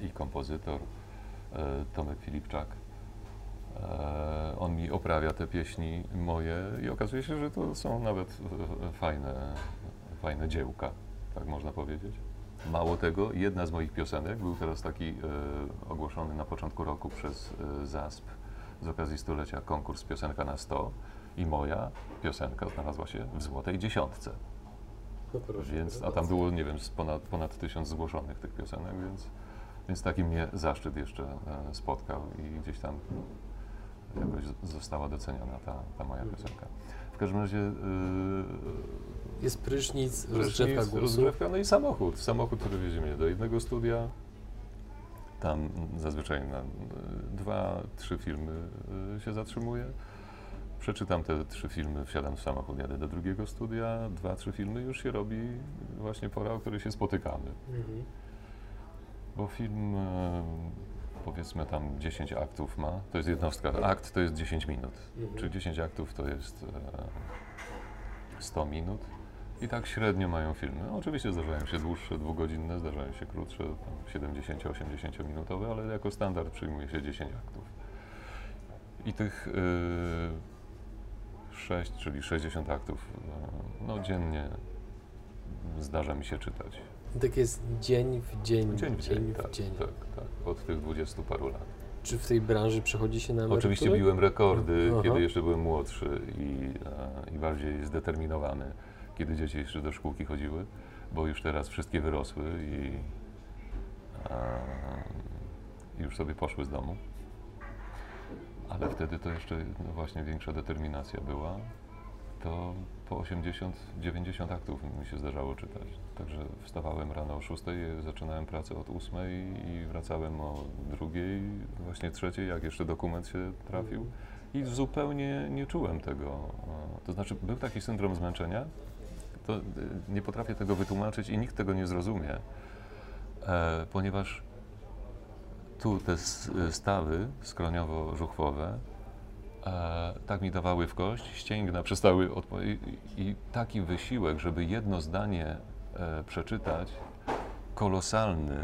i, i kompozytor e, Tomek Filipczak. E, On mi oprawia te pieśni moje i okazuje się, że to są nawet e, fajne, fajne dziełka, tak można powiedzieć. Mało tego, jedna z moich piosenek, był teraz taki ogłoszony na początku roku przez ZASP z okazji stulecia konkurs Piosenka na 100 I moja piosenka znalazła się w złotej dziesiątce. No Więc, a tam było, nie wiem, ponad, ponad tysiąc zgłoszonych tych piosenek, więc, więc taki mnie zaszczyt jeszcze e, spotkał i gdzieś tam jakoś została doceniona ta, ta moja Mhm. piosenka. W każdym razie e, Jest prysznic, Prysznic, rozgrzewka głosu. rozgrzewka, no i samochód. Samochód, który wiezie mnie do jednego studia. Tam mm, zazwyczaj na y, dwa, trzy filmy się zatrzymuję. Przeczytam te trzy filmy, wsiadam w samochód, jadę do drugiego studia. Dwa, trzy filmy już się robi właśnie pora, o której się spotykamy. Mhm. Bo film, e, powiedzmy tam 10 aktów ma, to jest jednostka. Akt to jest 10 minut. Mhm. Czyli 10 aktów to jest e, 100 minut. I tak średnio mają filmy. Oczywiście zdarzają się dłuższe, dwugodzinne, zdarzają się krótsze, tam 70-80 minutowe, ale jako standard przyjmuje się 10 aktów. I tych y, 6, czyli 60 aktów, e, no dziennie zdarza mi się czytać. Tak jest dzień w dzień, Dzień w dzień, w tak, dzień. tak, tak, od tych 20 paru lat. Czy w tej branży przechodzi się na emeryturę? Oczywiście biłem rekordy, Aha. kiedy jeszcze byłem młodszy i, e, i bardziej zdeterminowany, kiedy dzieci jeszcze do szkółki chodziły, bo już teraz wszystkie wyrosły i e, już sobie poszły z domu. Ale wtedy to jeszcze no właśnie większa determinacja była. To po 80-90 aktów mi się zdarzało czytać. Także wstawałem rano o 6, zaczynałem pracę od 8 i wracałem o drugiej, właśnie trzeciej, jak jeszcze dokument się trafił. I zupełnie nie czułem tego. To znaczy, był taki syndrom zmęczenia, to e, nie potrafię tego wytłumaczyć i nikt tego nie zrozumie, e, ponieważ tu te s- stawy skroniowo-żuchwowe e, tak mi dawały w kość, ścięgna przestały odpo- i, taki wysiłek, żeby jedno zdanie e, przeczytać, kolosalny,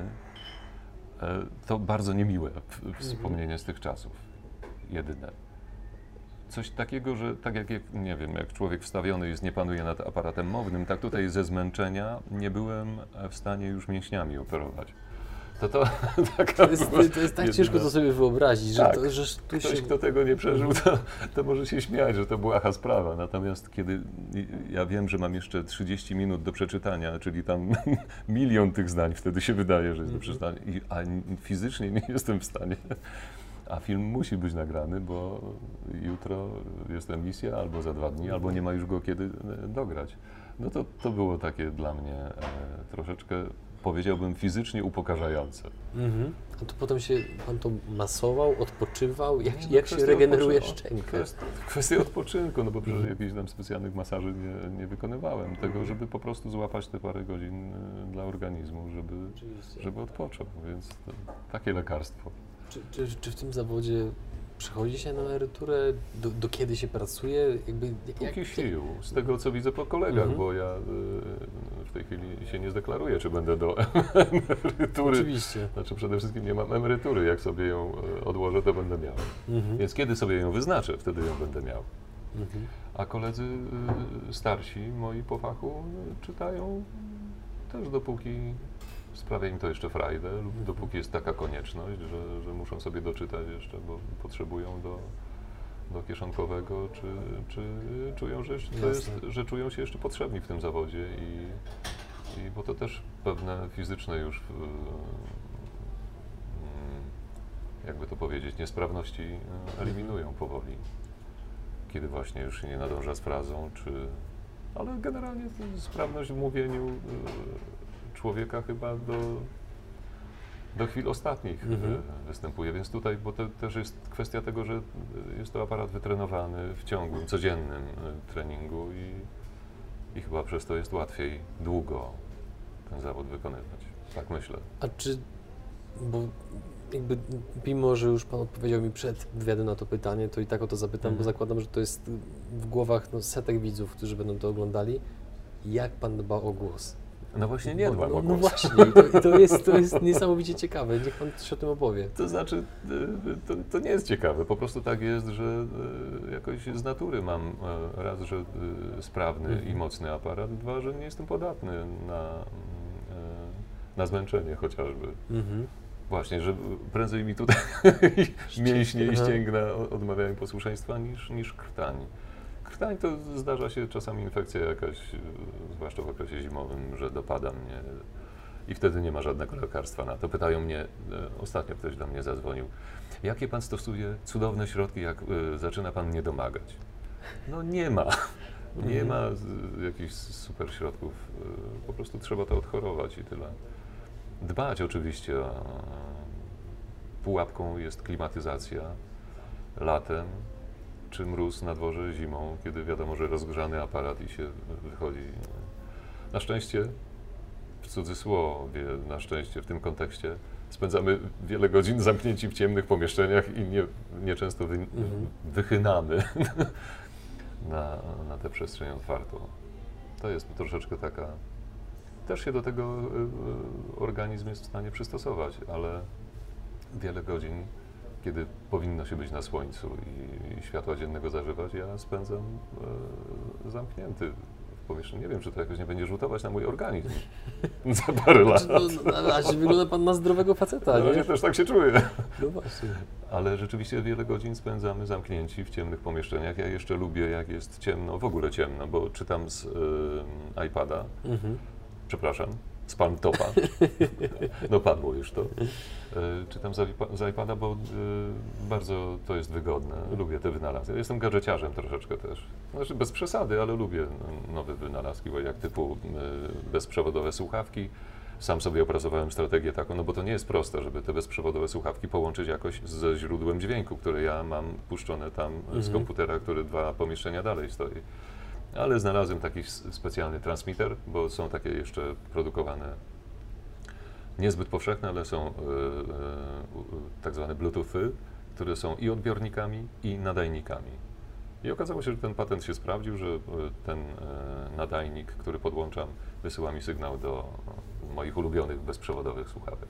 e, to bardzo niemiłe w- wspomnienie z tych czasów. Jedyne. Coś takiego, że tak jak, jak, nie wiem, jak człowiek wstawiony jest, nie panuje nad aparatem mownym, tak tutaj ze zmęczenia nie byłem e, w stanie już mięśniami operować. To to To jest, była to jest tak ciężko to sobie wyobrazić, że, Tak. to, że tu Ktoś, się... kto tego nie przeżył, to, to może się śmiać, że to błaha sprawa. Natomiast kiedy ja wiem, że mam jeszcze 30 minut do przeczytania, czyli tam milion tych zdań wtedy się wydaje, że jest do Mhm. przeczytania, i, a fizycznie nie jestem w stanie. A film musi być nagrany, bo jutro jest emisja, albo za dwa dni, albo nie ma już go kiedy e, dograć. No to, to było takie dla mnie e, troszeczkę, powiedziałbym, fizycznie upokarzające. Mhm. A to potem się pan to masował, odpoczywał? Jak, no, jak się kwestia regeneruje szczękę? Kwest, kwestia odpoczynku, no bo przecież Mhm. jakichś tam specjalnych masaży nie, nie wykonywałem. Tego, żeby po prostu złapać te parę godzin y, dla organizmu, żeby, Oczywiście. żeby odpoczął. Więc to, takie lekarstwo. Czy, czy, czy w tym zawodzie przechodzi się na emeryturę? Do, do kiedy się pracuje? Jakby, jak, Póki sił, z tego co widzę po kolegach, Mhm. bo ja y, w tej chwili się nie zdeklaruję, czy będę do emerytury. Oczywiście. Znaczy przede wszystkim nie mam emerytury. Jak sobie ją y, odłożę, to będę miał. Mhm. Więc kiedy sobie ją wyznaczę, wtedy ją będę miał. Mhm. A koledzy y, starsi moi po fachu czytają też dopóki sprawia im to jeszcze frajdę lub dopóki jest taka konieczność, że, że muszą sobie doczytać jeszcze, bo potrzebują do, do kieszonkowego, czy, czy czują, że, jest, że czują się jeszcze potrzebni w tym zawodzie i, i bo to też pewne fizyczne już mm, jakby to powiedzieć, niesprawności y, eliminują powoli kiedy właśnie już się nie nadąża z frazą, czy... Ale generalnie sprawność w mówieniu y, człowieka chyba do, do chwil ostatnich y, Mhm. występuje, więc tutaj, bo to też jest kwestia tego, że jest to aparat wytrenowany w ciągłym, codziennym y, treningu i, i chyba przez to jest łatwiej długo ten zawód wykonywać. Tak myślę. A czy, bo jakby mimo, że już Pan odpowiedział mi przed wywiadem na to pytanie, to i tak o to zapytam, bo Mhm. zakładam, że to jest w głowach no, setek widzów, którzy będą to oglądali. Jak Pan dba o głos? No właśnie nie Bo- dbam no, no właśnie, to, to, jest, to jest niesamowicie ciekawe. Niech Pan coś o tym opowie. To znaczy, to, to nie jest ciekawe. Po prostu tak jest, że y, jakoś z natury mam e, raz, że y, sprawny Mhm. i mocny aparat, dwa, że nie jestem podatny na, e, na zmęczenie chociażby. Mhm. Właśnie, że prędzej mi tutaj mięśnie i ścięgna odmawiają posłuszeństwa niż, niż krtań. Krtań to zdarza się czasami infekcja jakaś, zwłaszcza w okresie zimowym, że dopada mnie i wtedy nie ma żadnego lekarstwa na to. Pytają mnie, e, ostatnio ktoś do mnie zadzwonił, jakie pan stosuje cudowne środki, jak e, zaczyna pan mnie domagać? No nie ma. Nie ma jakichś super środków. e, Po prostu trzeba to odchorować i tyle. Dbać oczywiście pułapką jest klimatyzacja latem, czy mróz na dworze zimą, kiedy wiadomo, że rozgrzany aparat i się wychodzi. Na szczęście, w cudzysłowie, na szczęście w tym kontekście, spędzamy wiele godzin zamknięci w ciemnych pomieszczeniach i nie, nieczęsto wy, Mhm. wychynamy na, na tę przestrzeń otwartą. To jest troszeczkę taka. Też się do tego y, y, organizm jest w stanie przystosować, ale wiele godzin, kiedy powinno się być na słońcu i, i światła dziennego zażywać, ja spędzam e, zamknięty w pomieszczeniu. Nie wiem, czy to jakoś nie będzie rzutować na mój organizm za parę lat. No, no, na razie wygląda pan na zdrowego faceta, No, nie? ja też tak się czuję. No właśnie. Ale rzeczywiście wiele godzin spędzamy zamknięci w ciemnych pomieszczeniach. Ja jeszcze lubię, jak jest ciemno, w ogóle ciemno, bo czytam z y, iPada, Mhm. przepraszam, z Palmtopa. no padło już to. Y, czytam z, iPa- z iPada, bo y, bardzo to jest wygodne. Lubię te wynalazki. Jestem gadżeciarzem troszeczkę też. Znaczy bez przesady, ale lubię no, nowe wynalazki, bo jak typu y, bezprzewodowe słuchawki. Sam sobie opracowałem strategię taką, no bo to nie jest proste, żeby te bezprzewodowe słuchawki połączyć jakoś ze źródłem dźwięku, które ja mam puszczone tam z Mhm. komputera, który dwa pomieszczenia dalej stoi. Ale znalazłem taki specjalny transmitter, bo są takie jeszcze produkowane niezbyt powszechne, ale są e, e, tak zwane bluetoothy, które są i odbiornikami, i nadajnikami. I okazało się, że ten patent się sprawdził, że e, ten nadajnik, który podłączam, wysyła mi sygnał do moich ulubionych bezprzewodowych słuchawek.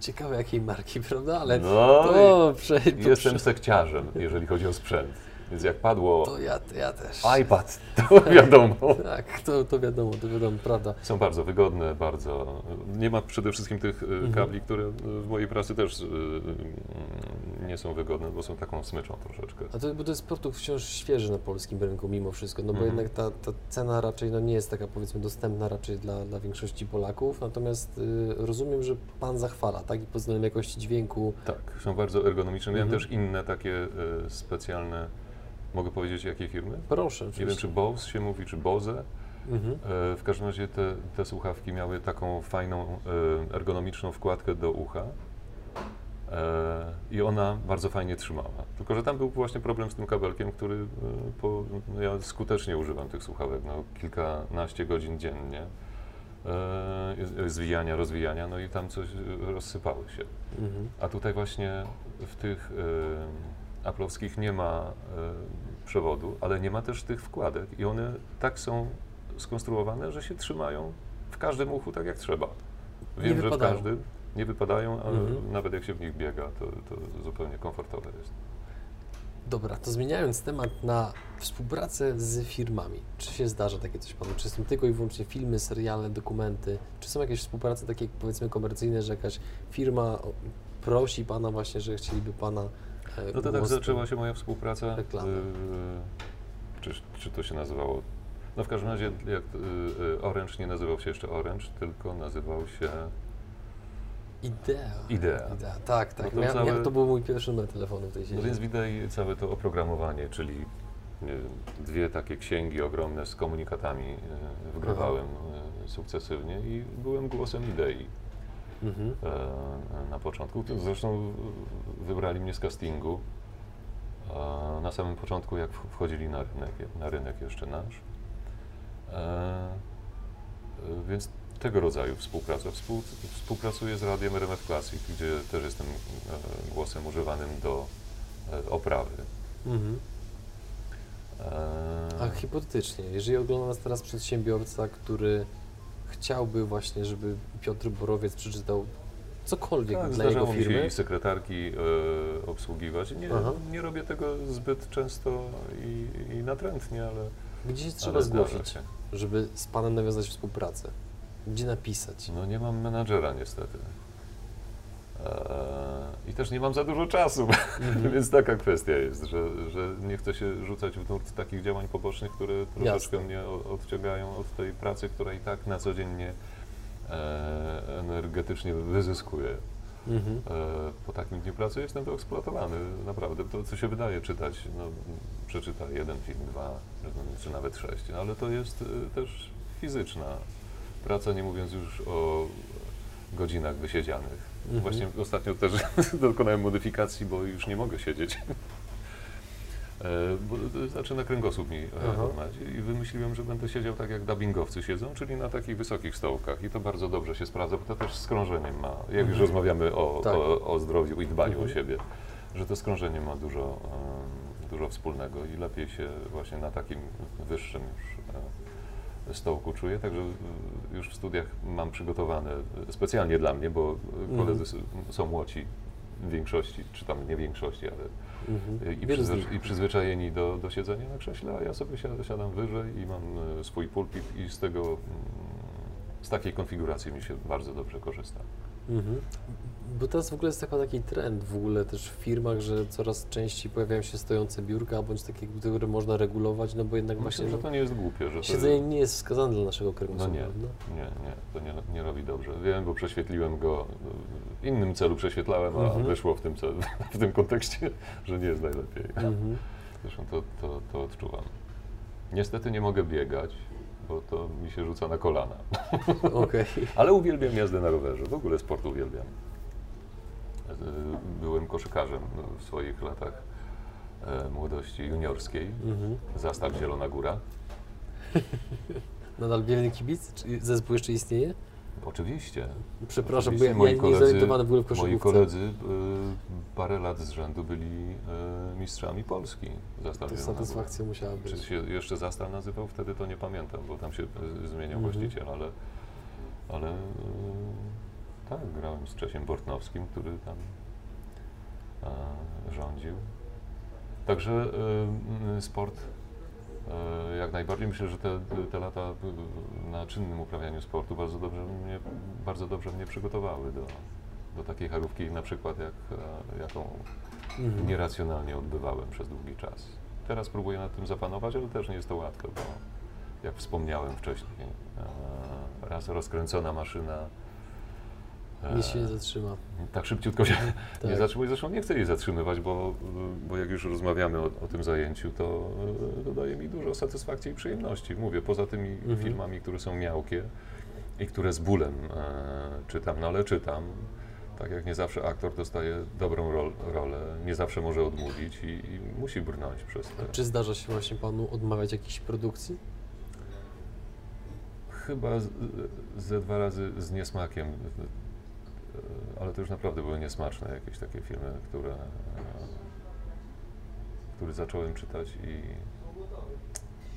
Ciekawe jakiej marki, prawda? Ale No to, prze, Jestem sekciarzem, jeżeli chodzi o sprzęt. Więc jak padło to ja, ja też. iPad, to wiadomo. Tak, to, to wiadomo, to wiadomo, prawda. Są bardzo wygodne, bardzo. Nie ma przede wszystkim tych e, Mhm. kabli, które e, w mojej pracy też e, nie są wygodne, bo są taką smyczą troszeczkę. A to, bo to jest produkt wciąż świeży na polskim rynku mimo wszystko, no bo Mhm. jednak ta, ta cena raczej no, nie jest taka powiedzmy dostępna raczej dla, dla większości Polaków, natomiast y, rozumiem, że Pan zachwala, tak? I pod względem jakości dźwięku, Tak, są bardzo ergonomiczne. Miałem Mhm. też inne takie e, specjalne. Mogę powiedzieć, jakie firmy? proszę Nie wiem, czy Bose się mówi, czy Bose. Mhm. E, W każdym razie te, te słuchawki miały taką fajną, e, ergonomiczną wkładkę do ucha e, i ona bardzo fajnie trzymała. Tylko, że tam był właśnie problem z tym kabelkiem, który e, po, no ja skutecznie używam tych słuchawek, no, kilkanaście godzin dziennie. e, Zwijania, rozwijania, no i tam coś e, rozsypały się. Mhm. A tutaj właśnie w tych y, aplowskich nie ma przewodu, ale nie ma też tych wkładek i one tak są skonstruowane, że się trzymają w każdym uchu tak jak trzeba. Nie Wiem, że w każdym nie wypadają, ale Mhm. nawet jak się w nich biega, to, to zupełnie komfortowe jest. Dobra, to zmieniając temat na współpracę z firmami. Czy się zdarza takie coś Panu? Czy są tylko i wyłącznie filmy, seriale, dokumenty? Czy są jakieś współprace takie powiedzmy komercyjne, że jakaś firma prosi Pana właśnie, że chcieliby Pana No to tak zaczęła się moja współpraca. Reklamy. y, czy, czy to się nazywało? No w każdym razie jak y, Orange nie nazywał się jeszcze Orange, tylko nazywał się Idea. Idea. Idea. Tak, tak. No to całe- to był mój pierwszy numer telefonu w tej sieci. No więc widać całe to oprogramowanie, czyli dwie takie księgi ogromne z komunikatami e, wgrywałem e, sukcesywnie i byłem głosem idei Mhm. e, na początku. Zresztą wybrali mnie z castingu e, na samym początku, jak wchodzili na rynek, na rynek jeszcze nasz. E, Więc tego rodzaju współpraca. Współ, współpracuję z Radiem RMF Classic, gdzie też jestem głosem używanym do oprawy. Mhm. A hipotetycznie, jeżeli ogląda nas teraz przedsiębiorca, który chciałby właśnie, żeby Piotr Borowiec przeczytał cokolwiek tak, dla jego mi firmy, i sekretarki e, obsługiwać. Nie, Aha. nie robię tego zbyt często i, i natrętnie, ale, gdzie trzeba zgłosić, się. żeby z Panem nawiązać współpracę? Gdzie napisać? No nie mam menadżera niestety. I też nie mam za dużo czasu, Mhm. więc taka kwestia jest, że, że nie chcę się rzucać w nurt takich działań pobocznych, które troszeczkę Jasne. mnie odciągają od tej pracy, która i tak na co dzień mnie e, energetycznie wyzyskuje. Mhm. E, po takim dniu pracy jestem to eksploatowany, naprawdę. To, co się wydaje czytać, no, przeczyta jeden film, dwa, czy nawet sześć, no, ale to jest e, też fizyczna praca, nie mówiąc już o godzinach wysiedzianych. Mhm. Właśnie ostatnio też dokonałem modyfikacji, bo już nie mogę siedzieć. E, Bo to zaczyna kręgosłup mi e, Aha. łamać i wymyśliłem, że będę siedział tak jak dubbingowcy siedzą, czyli na takich wysokich stołkach i to bardzo dobrze się sprawdza, bo to też z krążeniem ma, jak już Mhm. rozmawiamy o, Tak. o, o zdrowiu i dbaniu Mhm. o siebie, że to z krążeniem ma dużo, dużo wspólnego i lepiej się właśnie na takim wyższym już e, stołku czuję, także już w studiach mam przygotowane e, specjalnie dla mnie, bo koledzy s- są młodzi w większości, czy tam nie większości, ale Mhm. i, przyzwy- i przyzwyczajeni do, do siedzenia na krześle, a ja sobie siadam, siadam wyżej i mam e, swój pulpit i z tego, mm, z takiej konfiguracji mi się bardzo dobrze korzysta. Mhm. Bo teraz w ogóle jest chyba taki trend w ogóle też w firmach, że coraz częściej pojawiają się stojące biurka, bądź takie, które można regulować, no bo jednak Myślę, właśnie że no, to nie jest głupie, że siedzenie nie jest wskazane dla naszego No kręgosłupa. nie, prawda? nie, nie, to nie, nie robi dobrze. Wiem, bo prześwietliłem go, w innym celu prześwietlałem, a Mhm. wyszło w tym, celu, w tym kontekście, że nie jest najlepiej. Mhm. Zresztą to, to, to odczuwam. Niestety nie mogę biegać, bo to mi się rzuca na kolana. Okej. Ale uwielbiam jazdę na rowerze, w ogóle sport uwielbiam. E, Byłem koszykarzem w swoich latach e, młodości juniorskiej. Mhm. Zastaw Zielona Góra. Nadal wielny kibic? Czy zespół jeszcze istnieje? Oczywiście. Przepraszam, Oczywiście ja, ja moi nie koledzy- zorientowany w ogóle w Moi koszykówce. koledzy y, parę lat z rzędu byli y, mistrzami Polski. Zastaw To satysfakcja musiała Czy być. się jeszcze Zastal nazywał? Wtedy to nie pamiętam, bo tam się y, zmieniał Mhm. właściciel, ale, ale y, tak, grałem z Czesiem Bortnowskim, który tam rządził. Także y, y, sport jak najbardziej. Myślę, że te, te lata na czynnym uprawianiu sportu bardzo dobrze mnie, bardzo dobrze mnie przygotowały do, do takiej charówki, na przykład jak, e, jaką Mhm. nieracjonalnie odbywałem przez długi czas. Teraz próbuję nad tym zapanować, ale też nie jest to łatwe, bo jak wspomniałem wcześniej, e, raz rozkręcona maszyna e, Nic się nie zatrzyma. tak szybciutko się nie Tak. zatrzymuje. Zresztą nie chcę jej zatrzymywać, bo, bo jak już rozmawiamy o, o tym zajęciu, to, e, to daje mi dużo satysfakcji i przyjemności. Mówię, poza tymi Mhm. filmami, które są miałkie i które z bólem e, czytam, no ale czytam. Tak jak nie zawsze aktor dostaje dobrą rol, rolę, nie zawsze może odmówić i, i musi brnąć przez te. Czy zdarza się właśnie Panu odmawiać jakiejś produkcji? Chyba z, ze dwa razy z niesmakiem, e, ale to już naprawdę były niesmaczne jakieś takie filmy, które, e, które zacząłem czytać i,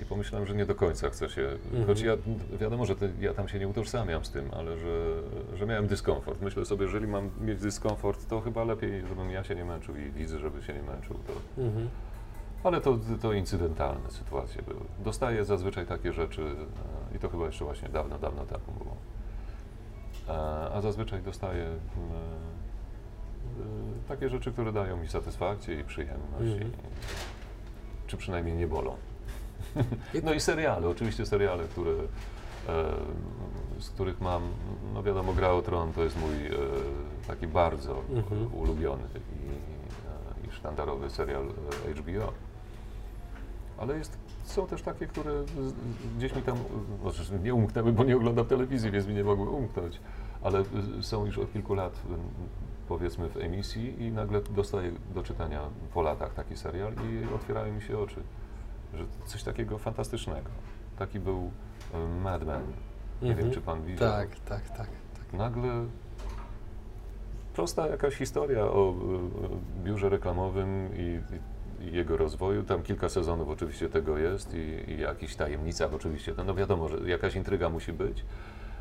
i pomyślałem, że nie do końca chcę się, Mhm. choć ja, wiadomo, że te, ja tam się nie utożsamiam z tym, ale że, że miałem dyskomfort. Myślę sobie, jeżeli mam mieć dyskomfort, to chyba lepiej, żebym ja się nie męczył i widzę, żeby się nie męczył. To, Mhm. ale to, to incydentalne sytuacje były. Dostaję zazwyczaj takie rzeczy e, i to chyba jeszcze właśnie dawno, dawno temu było. A zazwyczaj dostaję mm, e, takie rzeczy, które dają mi satysfakcję i przyjemność, Mhm. i, czy przynajmniej nie bolą. No i seriale, oczywiście seriale, które, e, z których mam, no wiadomo, Gra o Tron to jest mój e, taki bardzo Mhm. ulubiony i, i sztandarowy serial HBO. Ale jest, są też takie, które gdzieś mi tam, zresztą nie umknęły, bo nie oglądam telewizji, więc mi nie mogły umknąć, ale e, są już od kilku lat m, powiedzmy w emisji i nagle dostaję do czytania po latach taki serial i otwierają mi się oczy, że coś takiego fantastycznego. Taki był e, Mad Men. Nie Mhm. wiem, czy pan widział. Tak, tak, tak. tak. Nagle prosta jakaś historia o biurze reklamowym i, i jego rozwoju. Tam kilka sezonów oczywiście tego jest i, i jakichś tajemnicach oczywiście. No, no wiadomo, że jakaś intryga musi być,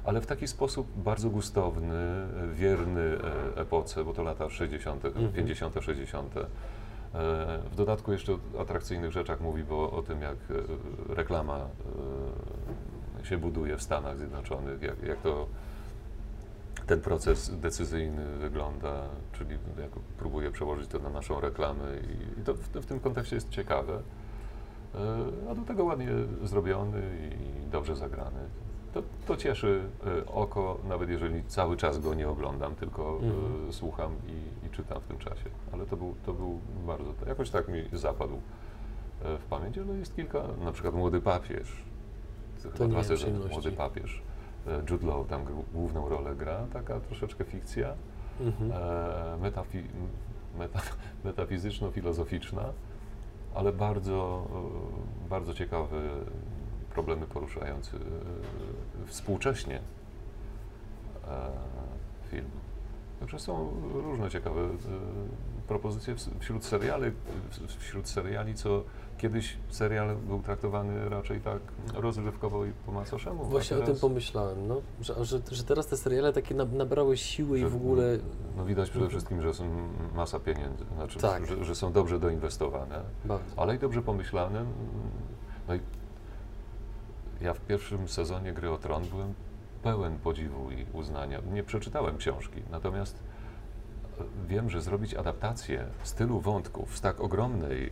ale w taki sposób bardzo gustowny, wierny e, epoce, bo to lata 60., Mhm. 50., 60. E, W dodatku jeszcze o atrakcyjnych rzeczach mówi, bo o tym, jak e, reklama się buduje w Stanach Zjednoczonych, jak, jak to ten proces decyzyjny wygląda, czyli jak próbuję przełożyć to na naszą reklamę i, to w, w, tym kontekście jest ciekawe. E, a do tego ładnie zrobiony i dobrze zagrany. To, to cieszy e, oko, nawet jeżeli cały czas go nie oglądam, tylko Mhm. słucham i, i czytam w tym czasie. Ale to był, to był bardzo, jakoś tak mi zapadł e, w pamięć, ale jest kilka, na przykład Młody Papież. To chyba dwa sezony. Młody Papież. E, Jude Law tam główną rolę gra, taka troszeczkę fikcja, Mhm. e, metafi, meta, metafizyczno-filozoficzna, ale bardzo, e, bardzo ciekawe problemy poruszający współcześnie film. Także są różne ciekawe propozycje wśród seriali, wśród seriali, co kiedyś serial był traktowany raczej tak rozrywkowo i po macoszemu. Właśnie o tym teraz- pomyślałem, no, że, że, że teraz te seriale takie na- nabrały siły i Że- w ogóle... No widać przede wszystkim, że są masa pieniędzy, znaczy, Tak. że, że są dobrze doinwestowane, Bardzo. ale i dobrze pomyślane. No i ja w pierwszym sezonie Gry o Tron byłem pełen podziwu i uznania. Nie przeczytałem książki, natomiast e, wiem, że zrobić adaptację z tylu wątków, z tak ogromnej e,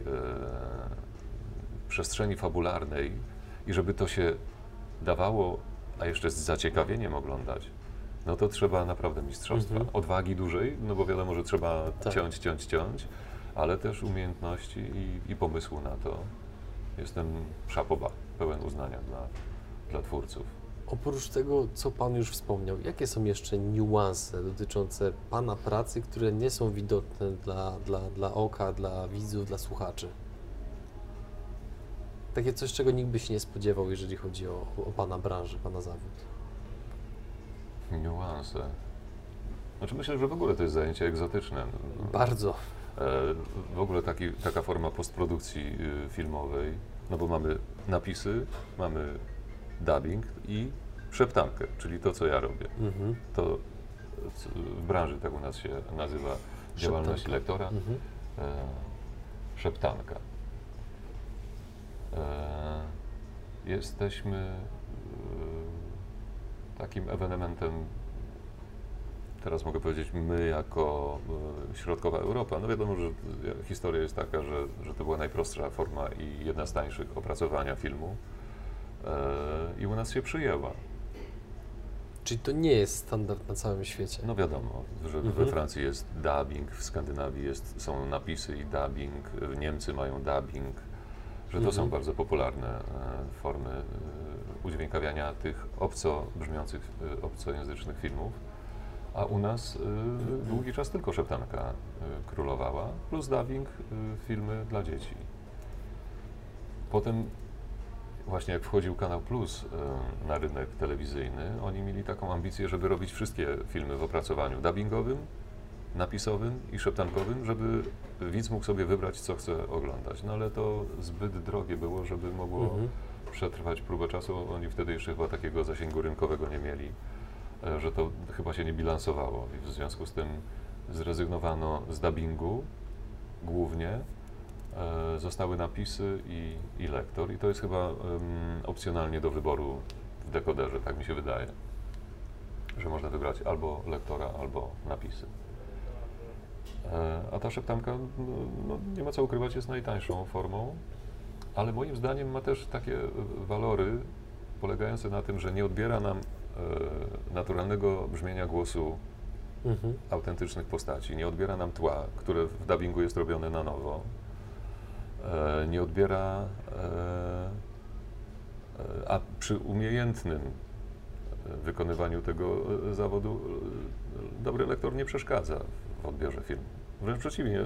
przestrzeni fabularnej i żeby to się dawało, a jeszcze z zaciekawieniem oglądać, no to trzeba naprawdę mistrzostwa. Mhm. Odwagi dużej, no bo wiadomo, że trzeba Tak. ciąć, ciąć, ciąć, ale też umiejętności i, i pomysłu na to. Jestem szapoba, pełen uznania dla, dla twórców. Oprócz tego, co Pan już wspomniał, jakie są jeszcze niuanse dotyczące Pana pracy, które nie są widoczne dla, dla, dla oka, dla widzów, dla słuchaczy? Takie coś, czego nikt by się nie spodziewał, jeżeli chodzi o, o Pana branżę, Pana zawód. Niuanse. Znaczy myślę, że w ogóle to jest zajęcie egzotyczne. Bardzo. E, W ogóle taki, taka forma postprodukcji y, filmowej, no bo mamy napisy, mamy dubbing i szeptankę, czyli to, co ja robię. Mhm. To w branży tak u nas się nazywa działalność lektora, Mhm. e, szeptanka. E, jesteśmy e, takim ewenementem, teraz mogę powiedzieć my jako e, środkowa Europa. No wiadomo, że historia jest taka, że, że to była najprostsza forma i jedna z tańszych opracowania filmu i u nas się przyjęła. Czyli to nie jest standard na całym świecie. No wiadomo, że we Mhm. Francji jest dubbing, w Skandynawii jest, są napisy i dubbing, y, Niemcy mają dubbing, że to są Mhm. bardzo popularne e, formy e, udźwiękawiania tych obco brzmiących, e, obcojęzycznych filmów. A u nas długi czas tylko szeptanka królowała, plus dubbing, filmy dla dzieci. Potem właśnie jak wchodził Kanał Plus na rynek telewizyjny, oni mieli taką ambicję, żeby robić wszystkie filmy w opracowaniu dubbingowym, napisowym i szeptankowym, żeby widz mógł sobie wybrać, co chce oglądać. No ale to zbyt drogie było, żeby mogło Mhm. przetrwać próbę czasu. Oni wtedy jeszcze chyba takiego zasięgu rynkowego nie mieli, e, że to chyba się nie bilansowało. I w związku z tym zrezygnowano z dubbingu głównie. E, Zostały napisy i, i lektor i to jest chyba em, opcjonalnie do wyboru w dekoderze, tak mi się wydaje, że można wybrać albo lektora, albo napisy. E, A ta szeptanka, no, no, nie ma co ukrywać, jest najtańszą formą, ale moim zdaniem ma też takie walory polegające na tym, że nie odbiera nam e, naturalnego brzmienia głosu Mhm. autentycznych postaci, nie odbiera nam tła, które w dubbingu jest robione na nowo, e, nie odbiera, a przy umiejętnym wykonywaniu tego zawodu dobry lektor nie przeszkadza w odbiorze filmu. Wręcz przeciwnie,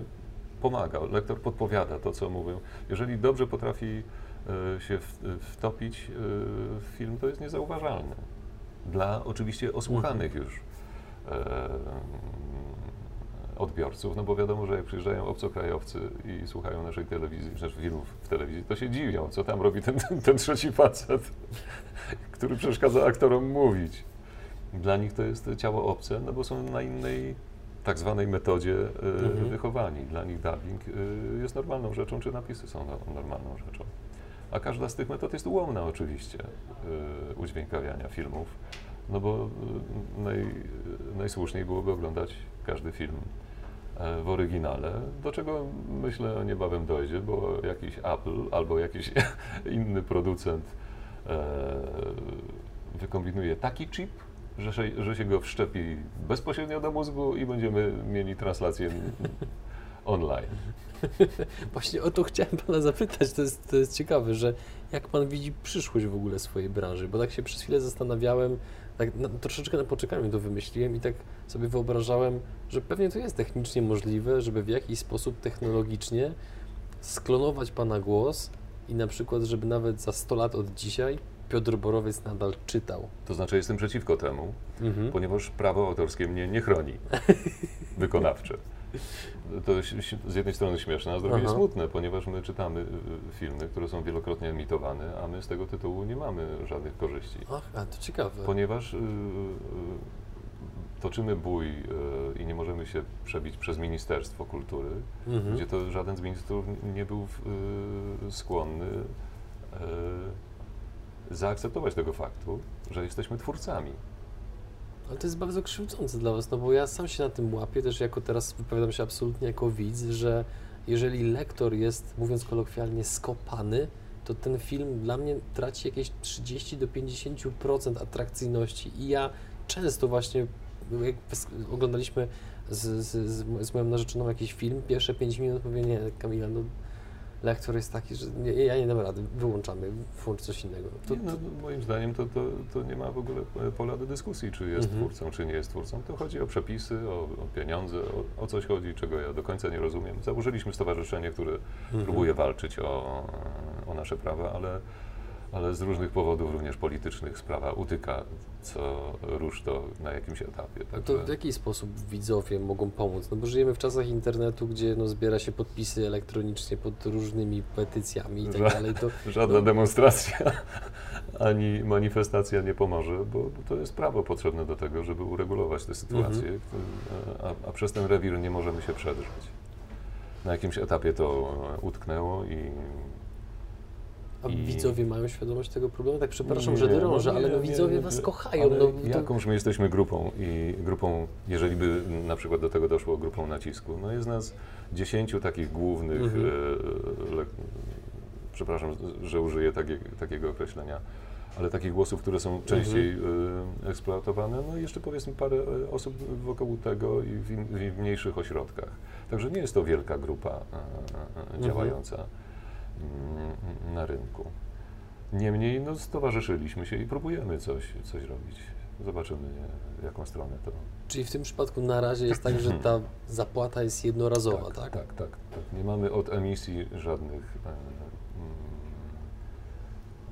pomaga. Lektor podpowiada to, co mówią. Jeżeli dobrze potrafi e, się wtopić e, w film, to jest niezauważalne. Dla oczywiście osłuchanych już e, odbiorców, no bo wiadomo, że jak przyjeżdżają obcokrajowcy i słuchają naszej telewizji, znaczy filmów w telewizji, to się dziwią, co tam robi ten, ten, ten trzeci facet, który przeszkadza aktorom mówić. Dla nich to jest ciało obce, no bo są na innej tak zwanej metodzie e, Mhm. wychowani. Dla nich dubbing e, jest normalną rzeczą, czy napisy są no- normalną rzeczą. A każda z tych metod jest ułomna oczywiście, e, udźwiękawiania filmów. No bo naj, najsłuszniej byłoby oglądać każdy film w oryginale, do czego myślę niebawem dojdzie, bo jakiś Apple albo jakiś inny producent wykombinuje taki chip, że się, że się go wszczepi bezpośrednio do mózgu i będziemy mieli translację online. Właśnie o to chciałem Pana zapytać, to jest, to jest ciekawe, że jak Pan widzi przyszłość w ogóle swojej branży, bo tak się przez chwilę zastanawiałem, tak na, troszeczkę na poczekaniu to wymyśliłem i tak sobie wyobrażałem, że pewnie to jest technicznie możliwe, żeby w jakiś sposób technologicznie sklonować Pana głos i na przykład, żeby nawet za 100 lat od dzisiaj Piotr Borowiec nadal czytał. To znaczy jestem przeciwko temu, Mhm. ponieważ prawo autorskie mnie nie chroni wykonawcze. To z jednej strony śmieszne, a z drugiej Aha. smutne, ponieważ my czytamy y, filmy, które są wielokrotnie emitowane, a my z tego tytułu nie mamy żadnych korzyści. Ach, a to ciekawe. Ponieważ y, y, toczymy bój y, i nie możemy się przebić przez Ministerstwo Kultury, Mhm. gdzie to żaden z ministrów nie był y, skłonny y, zaakceptować tego faktu, że jesteśmy twórcami. Ale to jest bardzo krzywdzące dla Was, no bo ja sam się na tym łapię, też jako teraz wypowiadam się absolutnie jako widz, że jeżeli lektor jest, mówiąc kolokwialnie, skopany, to ten film dla mnie traci jakieś 30 do 50% atrakcyjności i ja często właśnie, jak oglądaliśmy z, z, z moją narzeczoną jakiś film, pierwsze 5 minut mówię, nie Kamila, no lektor jest taki, że nie, ja nie dam rady, wyłączamy, włącz coś innego. To, Nie, no, moim zdaniem to, to, to nie ma w ogóle pola do dyskusji, czy jest Mhm. twórcą, czy nie jest twórcą. To chodzi o przepisy, o, o pieniądze, o, o coś chodzi, czego ja do końca nie rozumiem. Założyliśmy stowarzyszenie, które Mhm. próbuje walczyć o, o nasze prawa, ale, ale z różnych powodów, również politycznych, sprawa utyka co rusz to na jakimś etapie. Także to w jaki sposób widzowie mogą pomóc? No bo żyjemy w czasach internetu, gdzie no, zbiera się podpisy elektronicznie pod różnymi petycjami i tak Ża- dalej. To, żadna no- demonstracja ani manifestacja nie pomoże, bo bo to jest prawo potrzebne do tego, żeby uregulować tę sytuację, Mhm. a, a przez ten rewir nie możemy się przedrzeć. Na jakimś etapie to utknęło i a I- widzowie mają świadomość tego problemu? Tak przepraszam, Nie, że no drążę, nie, ale no widzowie nie, was kochają. No, to, jakąż my jesteśmy grupą i grupą, jeżeli by na przykład do tego doszło, grupą nacisku, no jest nas dziesięciu takich głównych, Mhm. e, le, przepraszam, że użyję takie, takiego określenia, ale takich głosów, które są częściej Mhm. e, eksploatowane, no i jeszcze powiedzmy parę e, osób wokół tego i w, w mniejszych ośrodkach. Także nie jest to wielka grupa e, e, Mhm. Na rynku. Niemniej no, stowarzyszyliśmy się i próbujemy coś, coś robić. Zobaczymy, w jaką stronę to. Czyli w tym przypadku na razie jest tak, że ta zapłata jest jednorazowa, tak? tak, tak, tak, tak. Nie mamy od emisji żadnych e, mm,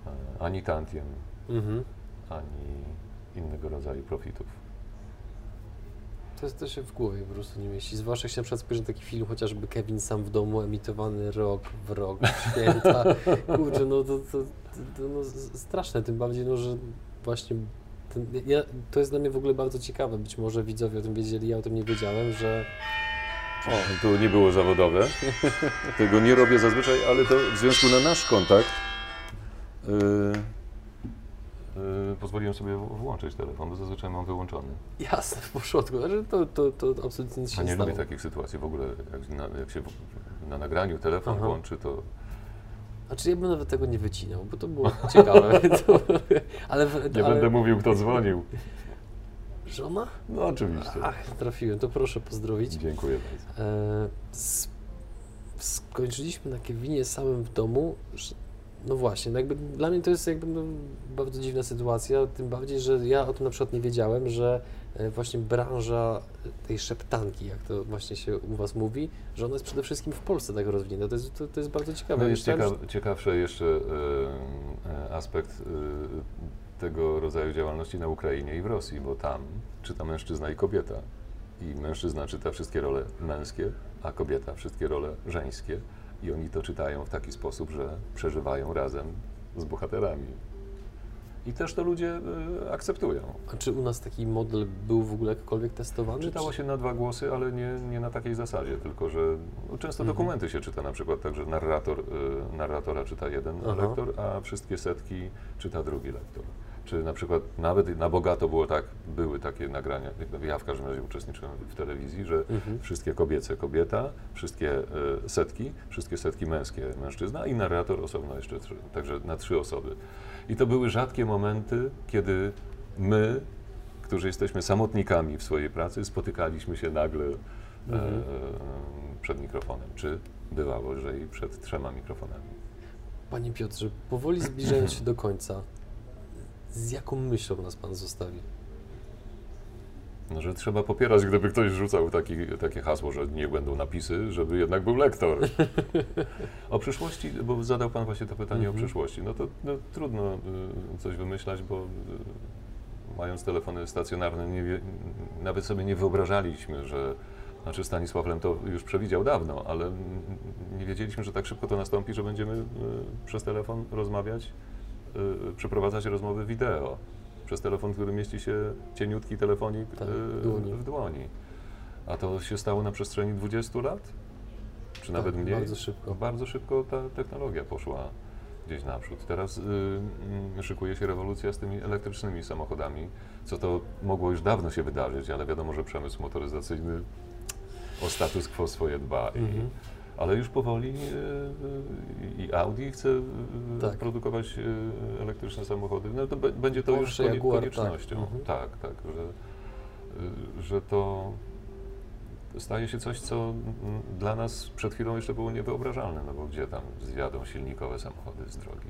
e, ani tantiem, Mhm. ani innego rodzaju profitów. To, jest, to się w głowie po prostu nie mieści. Zwłaszcza jak się na przykład spojrzy na taki film, chociażby Kevin sam w domu, emitowany rok w rok, święta. Kurczę, no to, to, to, to no, straszne, tym bardziej, no, że właśnie ten, ja, to jest dla mnie w ogóle bardzo ciekawe. Być może widzowie o tym wiedzieli, ja o tym nie wiedziałem, że O, to nie było zawodowe. Tego nie robię zazwyczaj, ale to w związku na nasz kontakt yy, pozwoliłem sobie włączyć telefon, bo zazwyczaj mam wyłączony. jasne, w porządku, że to, to, to absolutnie nic się A nie lubię takich sytuacji w ogóle, jak, na, jak się na nagraniu telefon Aha. włączy, to Znaczy ja bym nawet tego nie wycinał, bo to było ciekawe. to, ale, nie ale będę mówił, kto dzwonił. Żona? No oczywiście. Ach, trafiłem, to proszę pozdrowić. Dziękuję bardzo. E, skończyliśmy na Kevinie samym w domu. Że, no właśnie, no jakby dla mnie to jest jakby no, bardzo dziwna sytuacja, tym bardziej, że ja o tym na przykład nie wiedziałem, że e, właśnie branża tej szeptanki, jak to właśnie się u Was mówi, że ona jest przede wszystkim w Polsce tak rozwinięta. To jest, to, to jest bardzo ciekawe. No jest ciekaw, ciekawszy jeszcze e, e, aspekt e, tego rodzaju działalności na Ukrainie i w Rosji, bo tam czyta mężczyzna i kobieta. I mężczyzna czyta wszystkie role męskie, a kobieta wszystkie role żeńskie. I oni to czytają w taki sposób, że przeżywają razem z bohaterami. I też to ludzie e, akceptują. a czy u nas taki model był w ogóle jakkolwiek testowany? Czytało czy... się na dwa głosy, ale nie, nie na takiej zasadzie, tylko że no, często Mhm. dokumenty się czyta na przykład tak, że narrator, y, narratora czyta jeden Aha. lektor, a wszystkie setki czyta drugi lektor. Czy na przykład nawet na bogato było tak, były takie nagrania, ja w każdym razie uczestniczyłem w telewizji, że Mhm. wszystkie kobiece kobieta, wszystkie e, setki, wszystkie setki męskie mężczyzna i narrator osobno jeszcze, trzy, także na trzy osoby. I to były rzadkie momenty, kiedy my, którzy jesteśmy samotnikami w swojej pracy, spotykaliśmy się nagle e, Mhm. e, przed mikrofonem, czy bywało, że i przed trzema mikrofonami. Panie Piotrze, powoli zbliżając się do końca, z jaką myślą nas Pan zostawi? No, że trzeba popierać, gdyby ktoś rzucał taki, takie hasło, że nie będą napisy, żeby jednak był lektor. o przyszłości, bo zadał Pan właśnie to pytanie Mhm. o przyszłości. No to no, trudno y, coś wymyślać, bo y, mając telefony stacjonarne, nie nawet sobie nie wyobrażaliśmy, że znaczy Stanisław Lem to już przewidział dawno, ale nie wiedzieliśmy, że tak szybko to nastąpi, że będziemy y, przez telefon rozmawiać, przeprowadzać rozmowy wideo. Przez telefon, który mieści się cieniutki telefonik Tak, y, w dłoni. w dłoni. A to się stało na przestrzeni 20 lat? Czy nawet Tak, mniej? bardzo szybko. Bardzo szybko ta technologia poszła gdzieś naprzód. Teraz y, y, szykuje się rewolucja z tymi elektrycznymi samochodami, co to mogło już dawno się wydarzyć, ale wiadomo, że przemysł motoryzacyjny o status quo swoje dba. I, Mhm. Ale już powoli y, y, i Audi chce y, Tak. produkować elektryczne samochody. No to będzie to Porsche, już konie- tak. koniecznością. Mhm. Tak, tak, że, że to staje się coś, co dla nas przed chwilą jeszcze było niewyobrażalne, no bo gdzie tam zjadą silnikowe samochody z drogi?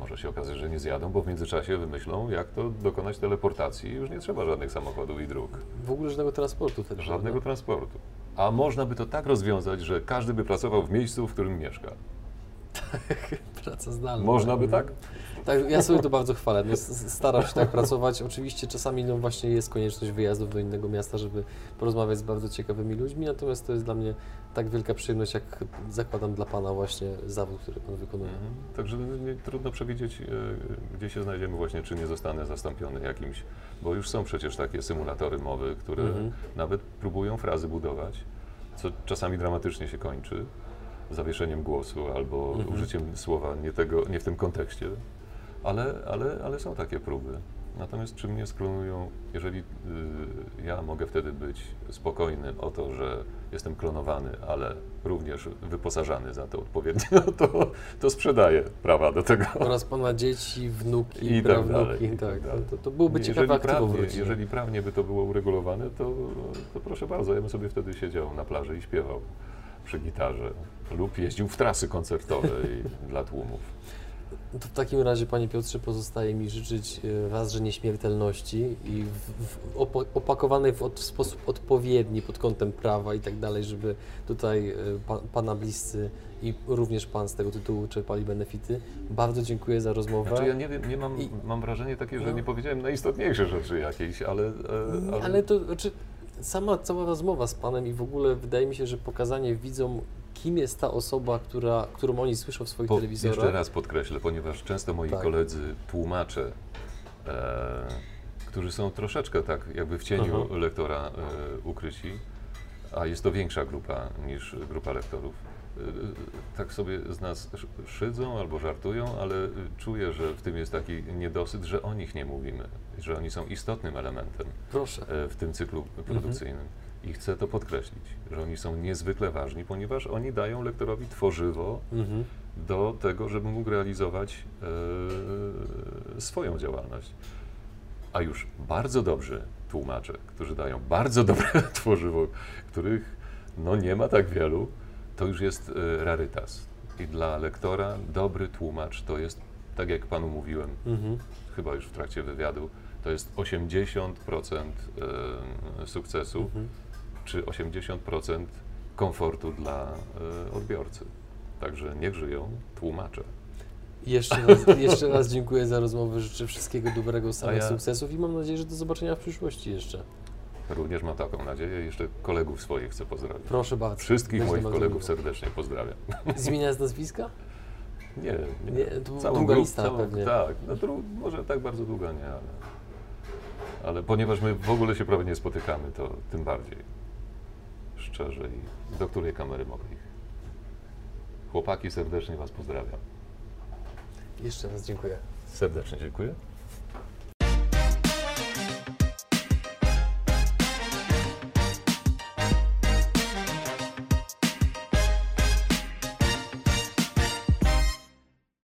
Może się okazać, że nie zjadą, bo w międzyczasie wymyślą, jak to dokonać teleportacji i już nie trzeba żadnych samochodów i dróg, W ogóle żadnego transportu wtedy. żadnego prawda? transportu. A można by to tak rozwiązać, że każdy by pracował w miejscu, w którym mieszka. Praca zdalna. Można by tak? Tak, ja sobie to bardzo chwalę. No, staram się tak pracować. Oczywiście czasami no właśnie jest konieczność wyjazdów do innego miasta, żeby porozmawiać z bardzo ciekawymi ludźmi, natomiast to jest dla mnie tak wielka przyjemność, jak zakładam dla Pana właśnie zawód, który Pan wykonuje. Mhm. Także nie, trudno przewidzieć, e, gdzie się znajdziemy właśnie, czy nie zostanę zastąpiony jakimś, bo już są przecież takie symulatory mowy, które Mhm. nawet próbują frazy budować, co czasami dramatycznie się kończy zawieszeniem głosu albo Mhm. użyciem słowa nie, tego, nie w tym kontekście, ale, ale, ale są takie próby. Natomiast czy mnie sklonują, jeżeli y, ja mogę wtedy być spokojny o to, że jestem klonowany, ale również wyposażany za to odpowiednio, no to, to sprzedaję prawa do tego. Oraz Pana dzieci, wnuki, I tak prawnuki. dalej, i tak tak, dalej. to, to byłoby ciekawe Jeżeli w prawnie, jeżeli prawnie by to było uregulowane, to, to proszę bardzo, ja bym sobie wtedy siedział na plaży i śpiewał przy gitarze lub jeździł w trasy koncertowe dla tłumów. To w takim razie, Panie Piotrze, pozostaje mi życzyć e, raz, że nieśmiertelności i w, w, opakowanej w, od, w sposób odpowiedni pod kątem prawa i tak dalej, żeby tutaj e, pa, Pana bliscy i również Pan z tego tytułu czerpali benefity. Bardzo dziękuję za rozmowę. Znaczy ja nie wiem, nie mam, I- mam wrażenie takie, że no. nie powiedziałem najistotniejsze rzeczy jakieś, ale... e, ale... ale to znaczy, sama cała rozmowa z Panem i w ogóle wydaje mi się, że pokazanie widzom, kim jest ta osoba, która, którą oni słyszą w swoich Po, telewizorach. jeszcze raz podkreślę, ponieważ często moi Tak. koledzy tłumacze, e, którzy są troszeczkę tak jakby w cieniu Aha. lektora e, ukryci, a jest to większa grupa niż grupa lektorów, e, tak sobie z nas sz- szydzą albo żartują, ale e, czuję, że w tym jest taki niedosyt, że o nich nie mówimy, że oni są istotnym elementem Proszę. e, w tym cyklu produkcyjnym. I chcę to podkreślić, że oni są niezwykle ważni, ponieważ oni dają lektorowi tworzywo Mhm. do tego, żeby mógł realizować e, swoją działalność. A już bardzo dobrzy tłumacze, którzy dają bardzo dobre tworzywo, których no nie ma tak wielu, to już jest e, rarytas. I dla lektora dobry tłumacz to jest, tak jak panu mówiłem, Mhm. chyba już w trakcie wywiadu, to jest 80% e, sukcesu, Mhm. Czy 80% komfortu dla e, odbiorcy. Także niech żyją tłumacze. Jeszcze raz, jeszcze raz dziękuję za rozmowę. Życzę wszystkiego dobrego, samych ja- sukcesów i mam nadzieję, że do zobaczenia w przyszłości jeszcze. Również mam taką nadzieję. Jeszcze kolegów swoich chcę pozdrowić. Proszę bardzo. Wszystkich moich kolegów miło. serdecznie pozdrawiam. Zmienia z nazwiska? Nie, nie. Nie, to Całą długa grup- lista całą, pewnie. Tak, no, dru, może tak bardzo długa nie, ale, ale ponieważ my w ogóle się prawie nie spotykamy, to tym bardziej. Szczerze i do której kamery mogę ich. Chłopaki, serdecznie Was pozdrawiam. Jeszcze raz dziękuję. Serdecznie dziękuję.